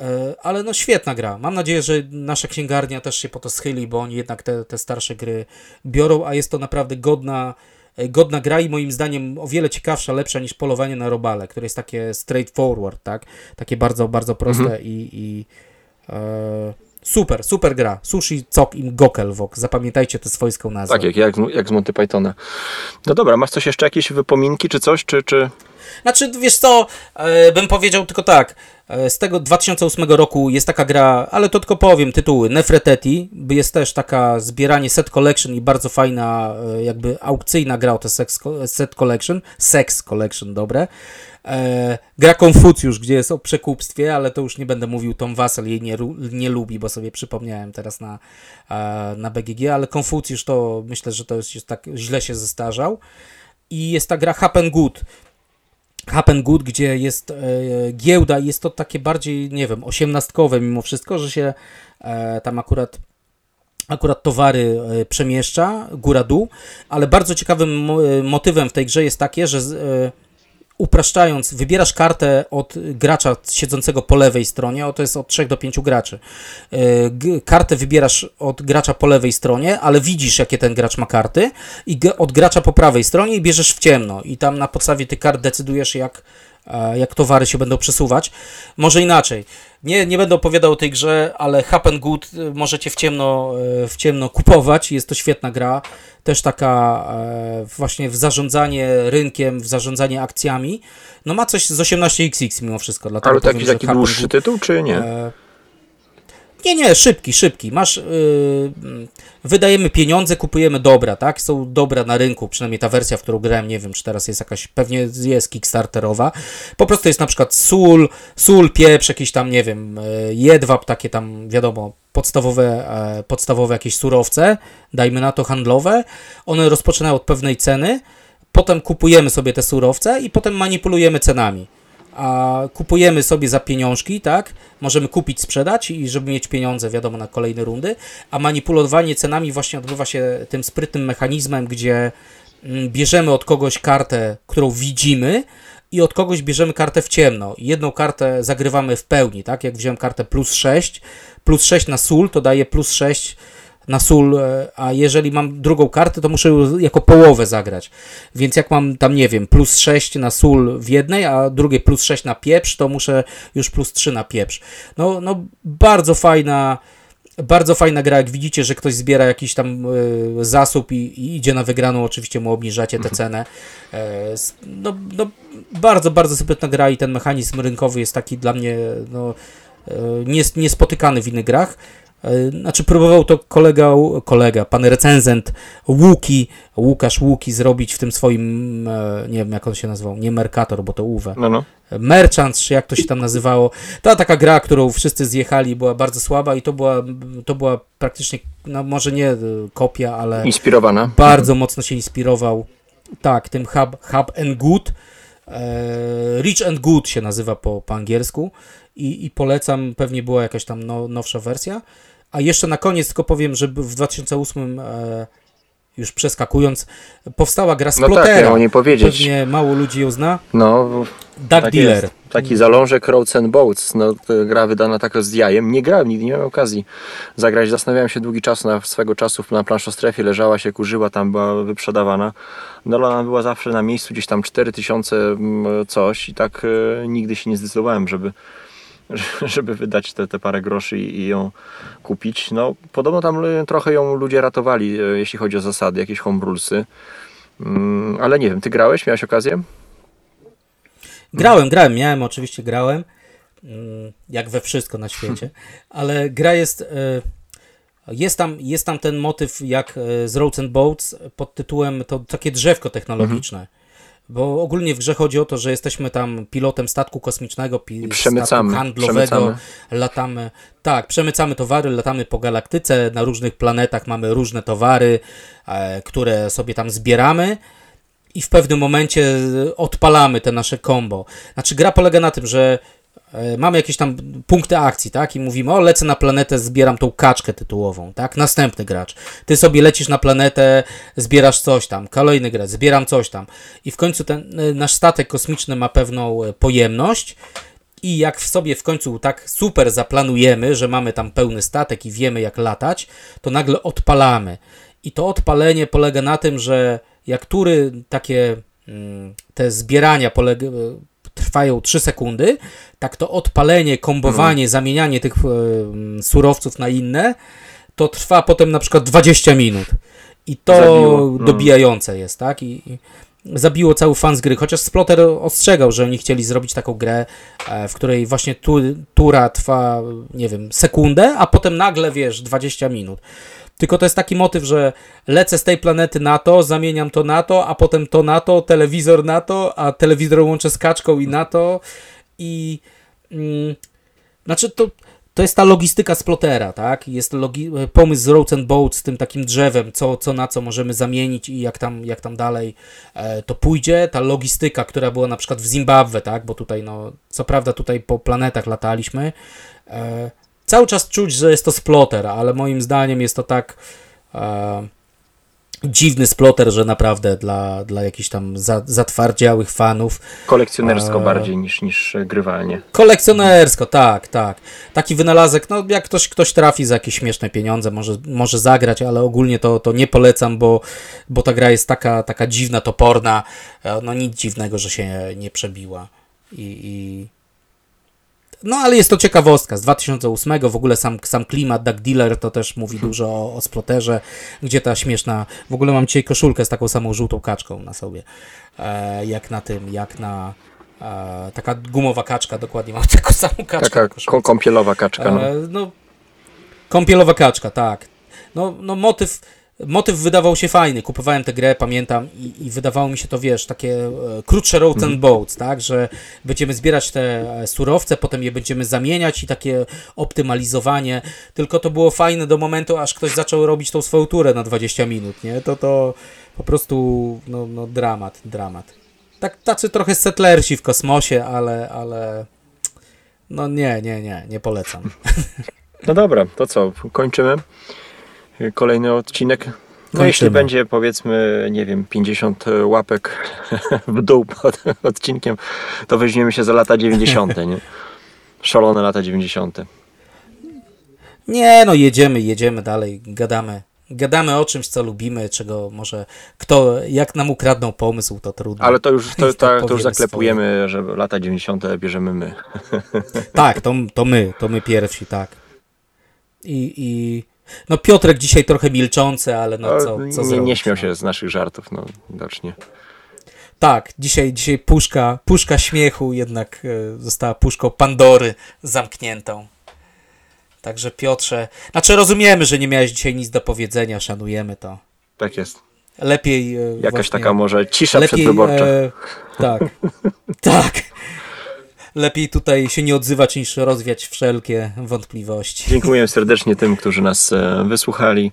e, ale no świetna gra. Mam nadzieję, że nasza księgarnia też się po to schyli, bo oni jednak te, te starsze gry biorą, a jest to naprawdę godna, godna gra i moim zdaniem o wiele ciekawsza, lepsza niż polowanie na robale, które jest takie straightforward, tak? Takie bardzo, bardzo proste i, i e, super, super gra. Sushi Cok im Gokelwok. Zapamiętajcie tę swojską nazwę. Tak, jak, jak, jak z Monty Pythona. No dobra, masz coś jeszcze, jakieś wypominki czy coś, czy... czy... Znaczy, wiesz co, e, bym powiedział tylko tak, e, z tego 2008 roku jest taka gra, ale to tylko powiem, tytuły, Nefreteti, jest też taka zbieranie set collection i bardzo fajna, e, jakby aukcyjna gra o te sex, set collection, sex collection, dobre. E, gra Konfucjusz, gdzie jest o przekupstwie, ale to już nie będę mówił, Tom Wassel jej nie, nie lubi, bo sobie przypomniałem teraz na, e, na BGG, ale Konfucjusz to myślę, że to jest już tak źle się zestarzał. I jest ta gra Happen Good, Happen Good, gdzie jest e, giełda i jest to takie bardziej, nie wiem, osiemnastkowe mimo wszystko, że się e, tam akurat akurat towary e, przemieszcza, góra-dół, ale bardzo ciekawym e, motywem w tej grze jest takie, że e, upraszczając, wybierasz kartę od gracza siedzącego po lewej stronie, o to jest od 3 do 5 graczy. E, Kartę wybierasz od gracza po lewej stronie, ale widzisz, jakie ten gracz ma karty, i od gracza po prawej stronie i bierzesz w ciemno. I tam na podstawie tych kart decydujesz, jak, jak towary się będą przesuwać. Może inaczej. Nie, nie będę opowiadał o tej grze, ale Happen Good y, możecie w ciemno, e, w ciemno kupować. Jest to świetna gra. Też taka e, właśnie w zarządzanie rynkiem, w zarządzanie akcjami. No ma coś z 18XX mimo wszystko. Dlatego Ale taki, powiem, taki dłuższy Good- tytuł, czy nie? E, Nie, nie, szybki, szybki. Masz, yy, wydajemy pieniądze, kupujemy dobra, tak? Są dobra na rynku, przynajmniej ta wersja, w którą grałem, nie wiem, czy teraz jest jakaś, pewnie jest kickstarterowa. Po prostu jest na przykład sól, sól, pieprz, jakiś tam, nie wiem, yy, jedwab, takie tam, wiadomo, podstawowe, e, podstawowe jakieś surowce, dajmy na to handlowe. One rozpoczynają od pewnej ceny, potem kupujemy sobie te surowce i potem manipulujemy cenami a kupujemy sobie za pieniążki, tak? Możemy kupić, sprzedać i żeby mieć pieniądze, wiadomo, na kolejne rundy, a manipulowanie cenami właśnie odbywa się tym sprytnym mechanizmem, gdzie mm, bierzemy od kogoś kartę, którą widzimy i od kogoś bierzemy kartę w ciemno. Jedną kartę zagrywamy w pełni, tak? Jak wziąłem kartę plus 6, plus 6 na sól, to daje plus 6 na sól, e, a jeżeli mam drugą kartę, to muszę ją jako połowę zagrać. Więc jak mam tam, nie wiem, plus 6 na sól w jednej, a drugiej plus 6 na pieprz, to muszę już plus 3 na pieprz. No, no bardzo fajna, bardzo fajna gra. Jak widzicie, że ktoś zbiera jakiś tam e, zasób i, i idzie na wygraną, oczywiście mu obniżacie tę cenę. E, no, no, bardzo, bardzo sprytna gra i ten mechanizm rynkowy jest taki dla mnie no, e, nies- niespotykany w innych grach. E, Znaczy próbował to kolega, kolega, pan recenzent Łuki, Łukasz Łuki zrobić w tym swoim, e, nie wiem jak on się nazywał, nie Mercator, bo to Uwe. No, no. Merchant, czy jak to się tam nazywało. Ta taka gra, którą wszyscy zjechali, była bardzo słaba i to była, to była praktycznie, no może nie e, kopia, ale Inspirowana. bardzo mocno się inspirował tak, tym Hub, hub and Good. Rich and Good się nazywa po, po angielsku i, i polecam, pewnie była jakaś tam no, nowsza wersja. A jeszcze na koniec tylko powiem, że w 2008 e, już przeskakując, powstała gra No tak, o niej powiedzieć. Pewnie mało ludzi ją zna. No, Duck tak Dealer. jest. Taki zalążek Roads and Boats. No, gra wydana tak z jajem. Nie grałem, nigdy nie miałem okazji zagrać. Zastanawiałem się długi czas, na swego czasu na planszostrefie leżała się, kurzyła, tam była wyprzedawana. No ale ona była zawsze na miejscu, gdzieś tam 4000 mm, coś i tak e, nigdy się nie zdecydowałem, żeby, [laughs] żeby wydać te, te parę groszy i, i ją kupić. No, podobno tam trochę ją ludzie ratowali, e, jeśli chodzi o zasady, jakieś homerulsy. Mm, ale nie wiem, ty grałeś? Miałeś okazję? Grałem, grałem, miałem, oczywiście grałem. Mm, Jak we wszystko na świecie. [laughs] Ale gra jest. e, Jest tam, jest tam ten motyw jak e, z Roads and Boats pod tytułem to takie drzewko technologiczne. Bo ogólnie w grze chodzi o to, że jesteśmy tam pilotem statku kosmicznego, pi- przemycamy, statku handlowego, przemycamy. latamy, tak, przemycamy towary, latamy po galaktyce, na różnych planetach mamy różne towary, e, które sobie tam zbieramy i w pewnym momencie odpalamy te nasze combo. Znaczy gra polega na tym, że mamy jakieś tam punkty akcji, tak? I mówimy, o lecę na planetę, zbieram tą kaczkę tytułową, tak? Następny gracz. Ty sobie lecisz na planetę, zbierasz coś tam, kolejny gracz, zbieram coś tam. I w końcu ten e, nasz statek kosmiczny ma pewną e, pojemność i jak w sobie w końcu tak super zaplanujemy, że mamy tam pełny statek i wiemy jak latać, to nagle odpalamy. I to odpalenie polega na tym, że jak tury takie mm, te zbierania polega, trwają 3 sekundy, tak to odpalenie, kombowanie, zamienianie tych mm, surowców na inne, to trwa potem na przykład 20 minut. I to Zabiło. Mm. dobijające jest, tak? I, i zabiło cały fan z gry, chociaż Splotter ostrzegał, że oni chcieli zrobić taką grę, e, w której właśnie tu, tura trwa, nie wiem, sekundę, a potem nagle, wiesz, 20 minut. Tylko to jest taki motyw, że lecę z tej planety na to, zamieniam to na to, a potem to na to, telewizor na to, a telewizor łączę z kaczką i na to. I mm, znaczy to, to jest ta logistyka splotera, tak? Jest logi- pomysł z Roads and Boats z tym takim drzewem, co, co na co możemy zamienić i jak tam, jak tam dalej e, to pójdzie. Ta logistyka, która była na przykład w Zimbabwe, tak? Bo tutaj, no, co prawda tutaj po planetach lataliśmy. E, cały czas czuć, że jest to sploter, ale moim zdaniem jest to tak e, dziwny sploter, że naprawdę dla, dla jakichś tam za, zatwardziałych fanów. Kolekcjonersko A- bardziej niż, niż grywalnie. Kolekcjonersko, tak, tak. Taki wynalazek, no jak ktoś, ktoś trafi za jakieś śmieszne pieniądze, może, może zagrać, ale ogólnie to, to nie polecam, bo, bo ta gra jest taka, taka dziwna, toporna. E, No nic dziwnego, że się nie przebiła. I, i... No ale jest to ciekawostka. Z 2008 w ogóle sam, sam klimat Duck Dealer to też mówi dużo o, o sploterze, gdzie ta śmieszna... W ogóle mam dzisiaj koszulkę z taką samą żółtą kaczką na sobie. E, jak na tym, jak na... E, taka gumowa kaczka, dokładnie mam [laughs] taką samą kaczkę. Taka kąpielowa kaczka. No. E, no, kąpielowa kaczka, tak. No, no motyw, motyw wydawał się fajny. Kupowałem tę grę, pamiętam, i, i wydawało mi się to, wiesz, takie e, krótsze roads and boats, tak, że będziemy zbierać te e, surowce, potem je będziemy zamieniać i takie optymalizowanie. Tylko to było fajne do momentu, aż ktoś zaczął robić tą swoją turę na 20 minut, nie? To to po prostu, no, no dramat, dramat. Tak, tacy trochę settlersi w kosmosie, ale, ale no nie, nie, nie, nie polecam. [laughs] no dobra, to co? Kończymy kolejny odcinek. No Kończymy. jeśli będzie powiedzmy, nie wiem, 50 łapek [laughs] w dół pod odcinkiem, to weźmiemy się za lata 90, nie? Szalone lata 90. Nie, no jedziemy, jedziemy dalej, gadamy. Gadamy o czymś, co lubimy, czego może kto, jak nam ukradną pomysł, to trudno. Ale to już, to, [laughs] To to, to już zaklepujemy, że lata 90 bierzemy my. Tak, to, to my, to my pierwsi, tak. I, i no Piotrek dzisiaj trochę milczący, ale no co, co nie, zrobić, nie śmiał no. się z naszych żartów, no widocznie. Tak, dzisiaj, dzisiaj puszka, puszka śmiechu jednak e, została puszką Pandory zamkniętą. Także Piotrze, znaczy rozumiemy, że nie miałeś dzisiaj nic do powiedzenia, szanujemy to. Tak jest. Lepiej. e, Jakaś właśnie- taka może cisza lepiej, przedwyborcza. e, tak, [laughs] tak. Lepiej tutaj się nie odzywać niż rozwiać wszelkie wątpliwości. Dziękuję serdecznie tym, którzy nas e, wysłuchali.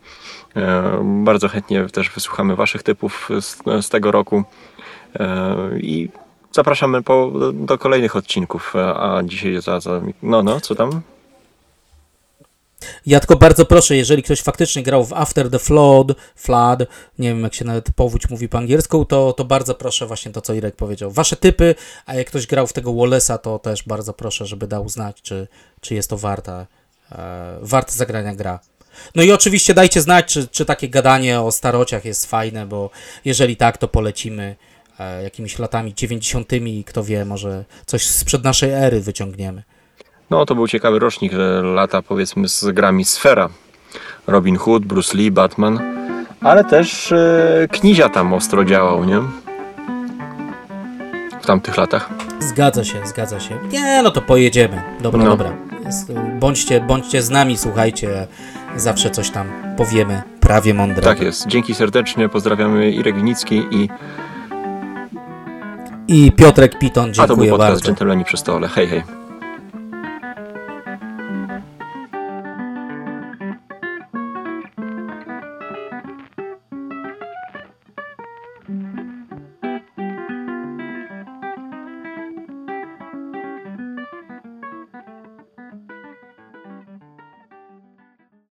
E, Bardzo chętnie też wysłuchamy Waszych typów z, z tego roku. E, I zapraszamy po, do kolejnych odcinków. A dzisiaj za, za. No, no, co tam? Ja tylko bardzo proszę, jeżeli ktoś faktycznie grał w After the Flood, Flood, nie wiem jak się nawet powódź mówi po angielsku, to, to bardzo proszę właśnie to, co Irek powiedział. Wasze typy, a jak ktoś grał w tego Wallace'a, to też bardzo proszę, żeby dał znać, czy, czy jest to warta, e, warta zagrania gra. No i oczywiście dajcie znać, czy, czy takie gadanie o starociach jest fajne, bo jeżeli tak, to polecimy e, jakimiś latami 90. i kto wie, może coś sprzed naszej ery wyciągniemy. No, to był ciekawy rocznik, lata powiedzmy z grami Sfera. Robin Hood, Bruce Lee, Batman. Ale też e, Knizia tam ostro działał, nie? W tamtych latach. Zgadza się, zgadza się. Nie, no to pojedziemy. Dobra, No. dobra. Bądźcie, bądźcie z nami, słuchajcie. Zawsze coś tam powiemy. Prawie mądre. Tak jest. Dzięki serdecznie. Pozdrawiamy Irek Winicki i I Piotrek Piton, a to był dziękuję podcast bardzo. Dżentelmeni przy stole. Hej, hej.